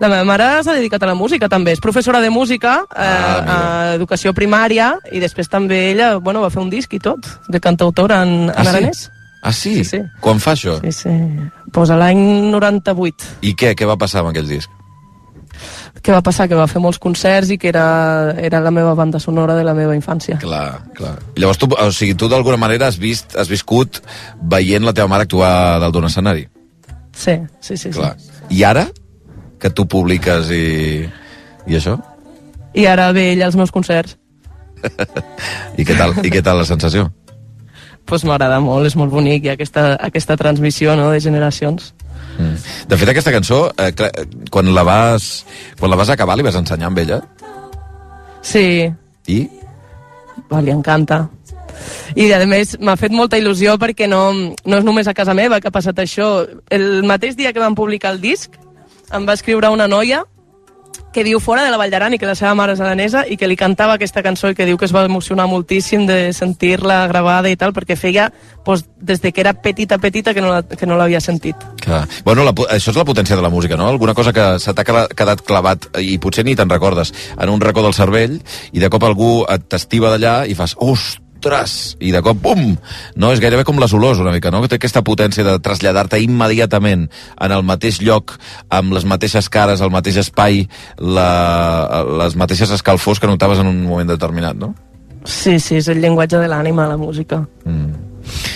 La meva mare s'ha dedicat a la música també, és professora de música eh, Ah, a educació primària i després també ella bueno, va fer un disc i tot, de cantautora en, en Ah, sí? aranès. Ah, sí? Sí, sí. Quan fa això? Sí, sí. Pues a l'any 98. I què? Què va passar amb aquell disc? Què va passar? Que va fer molts concerts i que era, era la meva banda sonora de la meva infància. Clar, clar. I llavors tu, o sigui, tu d'alguna manera has vist, has viscut veient la teva mare actuar dalt d'un escenari. Sí, sí, sí. Clar. I ara, que tu publiques i, i això? I ara ve ella als meus concerts. I què tal, i què tal la sensació? pues m'agrada molt, és molt bonic i aquesta, aquesta transmissió no, de generacions. Mm. De fet, aquesta cançó, eh, clar, quan la vas quan la vas acabar, li vas ensenyar amb ella? Sí, I? va, li encanta. I a més m'ha fet molta il·lusió perquè no, no és només a casa meva que ha passat això. El mateix dia que vam publicar el disc em va escriure una noia que viu fora de la Vall d'Aran i que la seva mare és aranesa i que li cantava aquesta cançó i que diu que es va emocionar moltíssim de sentir-la gravada i tal perquè feia doncs, des de que era petita petita que no la- que no l'havia sentit. Clar. Bueno, la, això és la potència de la música, no? Alguna cosa que se t'ha quedat clavat i potser ni te'n recordes en un racó del cervell i de cop algú et t'estiva d'allà i fas, ostres, i de cop, bum! No? És gairebé com les olors, una mica, no? Que té aquesta potència de traslladar-te immediatament en el mateix lloc, amb les mateixes cares, el mateix espai, la, les mateixes escalfors que notaves en un moment determinat, no? Sí, sí, és el llenguatge de l'ànima, la música.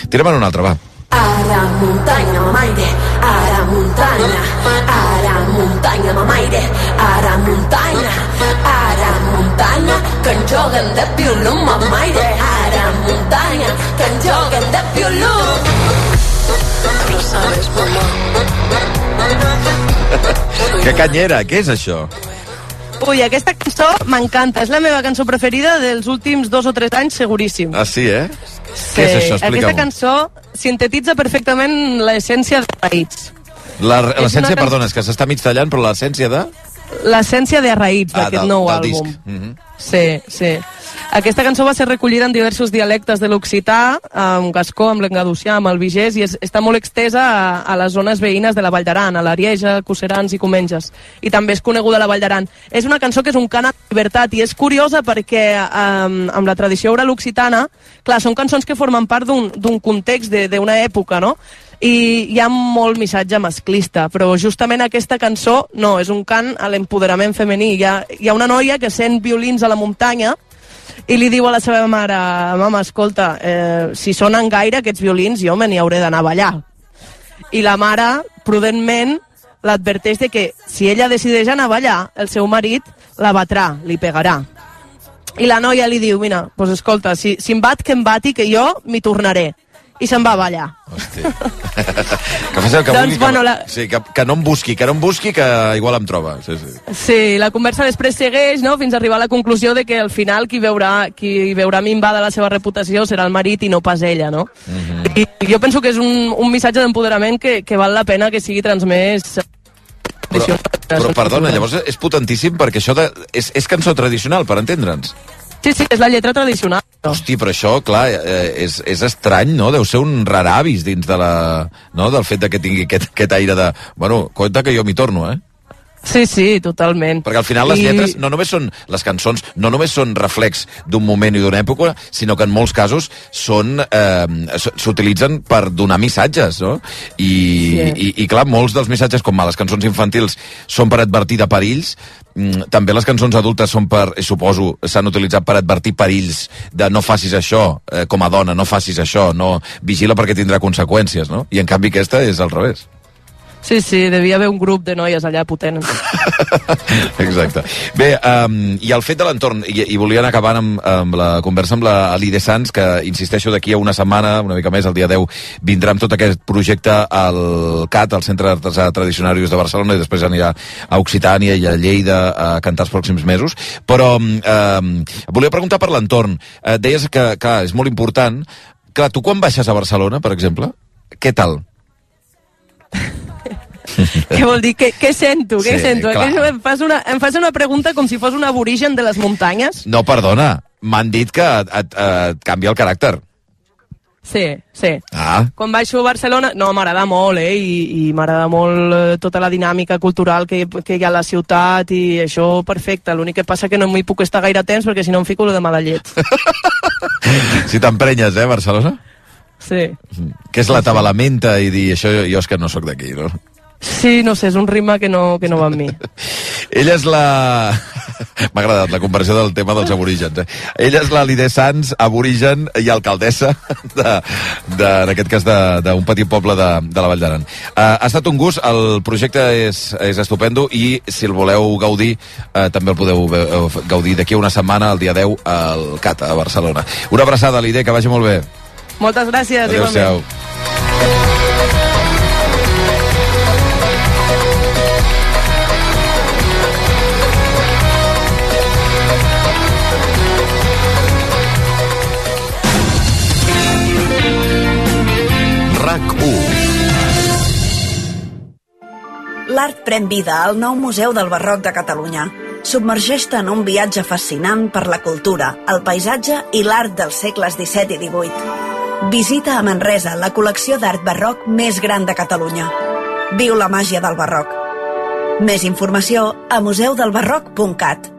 Tira'm en un altre, va. Ara muntanya mamaire, ara muntanya, ara muntanya mamaire, ara muntanya, ara muntanya, que en joguen de piolum mamaire, muntanya, que en joguen de piolum. Lo sabes, mamá. Que canyera, què és això? Ui, aquesta cançó m'encanta, és la meva cançó preferida dels últims dos o tres anys, seguríssim. Ah, sí, eh? Què és això? Aquesta Explica-m'ho. cançó sintetitza perfectament l'essència de Raïts. L'essència, can- perdona, és que s'està mig tallant, però l'essència de... L'essència de Raïts Ah, d'aquest nou del àlbum. disc. Mhm. Sí, sí. Aquesta cançó va ser recollida en diversos dialectes de l'occità, amb gascó, amb l'engaducià, amb el vigès, i és, està molt extesa a, a les zones veïnes de la Vall d'Aran, a l'Arieja, Coserans i Comenges. I també és coneguda a la Vall d'Aran. És una cançó que és un cant a llibertat, i és curiosa perquè um, amb la tradició oral occitana, clar, són cançons que formen part d'un context d'una època, no? I hi ha molt missatge masclista, però justament aquesta cançó no, és un cant a l'empoderament femení. Hi ha, hi ha una noia que sent violins a la muntanya i li diu a la seva mare, mama, escolta, eh, si sonen gaire aquests violins jo me n'hi hauré d'anar a ballar. I la mare, prudentment, l'adverteix de que si ella decideix anar a ballar, el seu marit la batrà, li pegarà. I la noia li diu, mira, pues escolta, si, si em bat, que em bati, que jo m'hi tornaré. I se'n va a ballar. Que faci el que Doncs, vulgui, que, bueno, la- sí, que, que no em busqui, que no em busqui, que igual em troba. Sí, sí. Sí, la conversa després segueix, no?, fins a arribar a la conclusió de que al final qui veurà, qui veurà minvada la seva reputació serà el marit i no pas ella, no? I jo penso que és un, un missatge d'empoderament que, que val la pena que sigui transmès Però, però perdona, llavors és potentíssim perquè això de, és, és cançó tradicional, per entendre'ns. Sí, sí, és la lletra tradicional. Hosti, però això, clar, eh, és, és estrany, no? Deu ser un raravis dins de la... No? Del fet de que tingui aquest, aquest aire de... Bueno, compte que jo m'hi torno, eh? Sí, sí, totalment. Perquè al final les I- lletres no només són, les cançons no només són reflex d'un moment i d'una època, sinó que en molts casos són eh, s'utilitzen per donar missatges, no? I, Sí. i, i clar, molts dels missatges, com a les cançons infantils, són per advertir de perills, també les cançons adultes són per, eh, suposo, s'han utilitzat per advertir perills de no facis això, eh, com a dona, no facis això, no vigila perquè tindrà conseqüències, no? I en canvi aquesta és al revés. Sí, sí, devia haver un grup de noies allà potent. Exacte. Bé, um, i el fet de l'entorn, i, i volia anar acabant amb, amb la conversa amb la Alide Sanz, que insisteixo d'aquí a una setmana, una mica més, el dia 10, vindrà amb tot aquest projecte al CAT, al Centre d'Artesà Tradicionarius de Barcelona, i després anirà a Occitània i a Lleida a cantar els pròxims mesos. Però um, volia preguntar per l'entorn. Uh, deies que, clar, és molt important. Clar, tu quan baixes a Barcelona, per exemple, què tal? Què vol dir? Què, què sento? Què Sí, sento? clar. Que em, fas una, em fas una pregunta com si fos un aborigen de les muntanyes? No, perdona, m'han dit que et, et, et canvia el caràcter. Sí, sí. Ah, Quan baixo a Barcelona, no, m'agrada molt, eh? I, i m'agrada molt eh, tota la dinàmica cultural que, que hi ha a la ciutat i això, perfecte. L'únic que passa que no m'hi puc estar gaire temps perquè si no em fico de mala llet. si t'emprenyes, eh, Barcelona? Sí. Que és la tabalamenta i dir, això jo, jo és que no sóc d'aquí, no? Sí, no sé, és un ritme que no, que no va amb mi. Ella és la... M'ha agradat la conversió del tema dels aborígens. Eh? Ella és la Lidé Sanz, aborigen i alcaldessa, de, de, en aquest cas, de- d'un petit poble de, de la Vall d'Aran. Uh, ha estat un gust, el projecte és, és estupendo i si el voleu gaudir, uh, també el podeu eh, gaudir d'aquí a una setmana, el dia 10, al CAT, a Barcelona. Una abraçada, Lidé, que vagi molt bé. Moltes gràcies, Adéu-siau. igualment. RAC1 L'art pren vida al nou Museu del Barroc de Catalunya. Submergeix-te en un viatge fascinant per la cultura, el paisatge i l'art dels segles XVII i XVIII. Visita a Manresa la col·lecció d'art barroc més gran de Catalunya. Viu la màgia del barroc. Més informació a museudelbarroc.cat.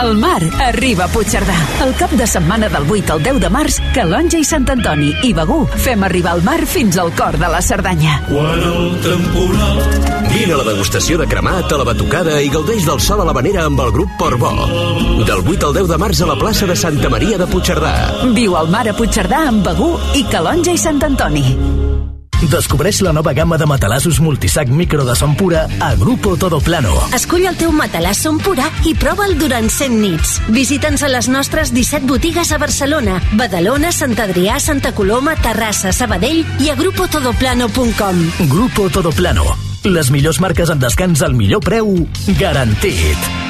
El mar arriba a Puigcerdà. El cap de setmana del 8 al 10 de març, Calonja i Sant Antoni i Begú fem arribar el mar fins al cor de la Cerdanya. Quan el temporal... Vine a la degustació de cremat, a la batucada i gaudeix del sol a la vanera amb el grup Portbó. Del 8 al 10 de març a la plaça de Santa Maria de Puigcerdà. Viu al mar a Puigcerdà amb Begú i Calonja i Sant Antoni. Descobreix la nova gamma de matalassos multisac micro de son pura a Grupo Todo Plano. Escull el teu matalàs Som Pura i prova'l durant 100 nits. Visita'ns a les nostres 17 botigues a Barcelona, Badalona, Sant Adrià, Santa Coloma, Terrassa, Sabadell i a grupotodoplano.com. Grupo Todo Plano. Les millors marques en descans al millor preu garantit.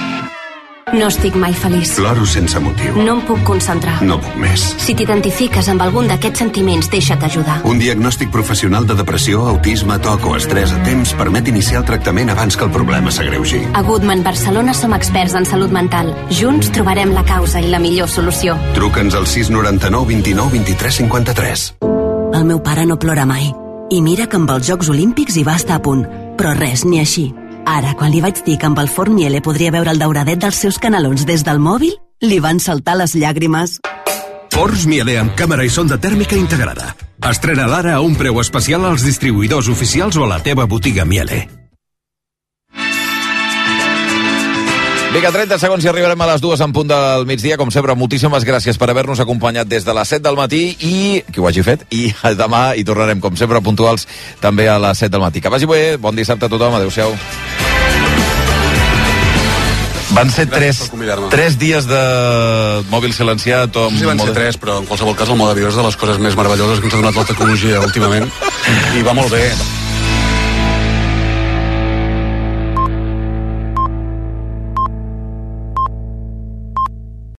No estic mai feliç. Ploro sense motiu. No em puc concentrar. No puc més. Si t'identifiques amb algun d'aquests sentiments, deixa't ajudar. Un diagnòstic professional de depressió, autisme, toc o estrès a temps permet iniciar el tractament abans que el problema s'agreugi. A Goodman Barcelona som experts en salut mental. Junts trobarem la causa i la millor solució. Truca'ns al 699 29 23 53. El meu pare no plora mai. I mira que amb els Jocs Olímpics hi va estar a punt. Però res, ni així. Ara, quan li vaig dir que amb el forn Miele podria veure el dauradet dels seus canalons des del mòbil, li van saltar les llàgrimes. Forns Miele amb càmera i sonda tèrmica integrada. Estrena l'ara a un preu especial als distribuïdors oficials o a la teva botiga Miele. Vinga, 30 segons i arribarem a les dues en punt del migdia. Com sempre, moltíssimes gràcies per haver-nos acompanyat des de les 7 del matí i qui ho hagi fet. I demà hi tornarem, com sempre, puntuals també a les 7 del matí. Que vagi bé, bon dissabte a tothom, adeu-siau. Van ser tres, tres dies de mòbil silenciat. O Sí, van ser tres, però en qualsevol cas el mode avió és de les coses més meravelloses que ens ha donat la tecnologia últimament i va molt bé.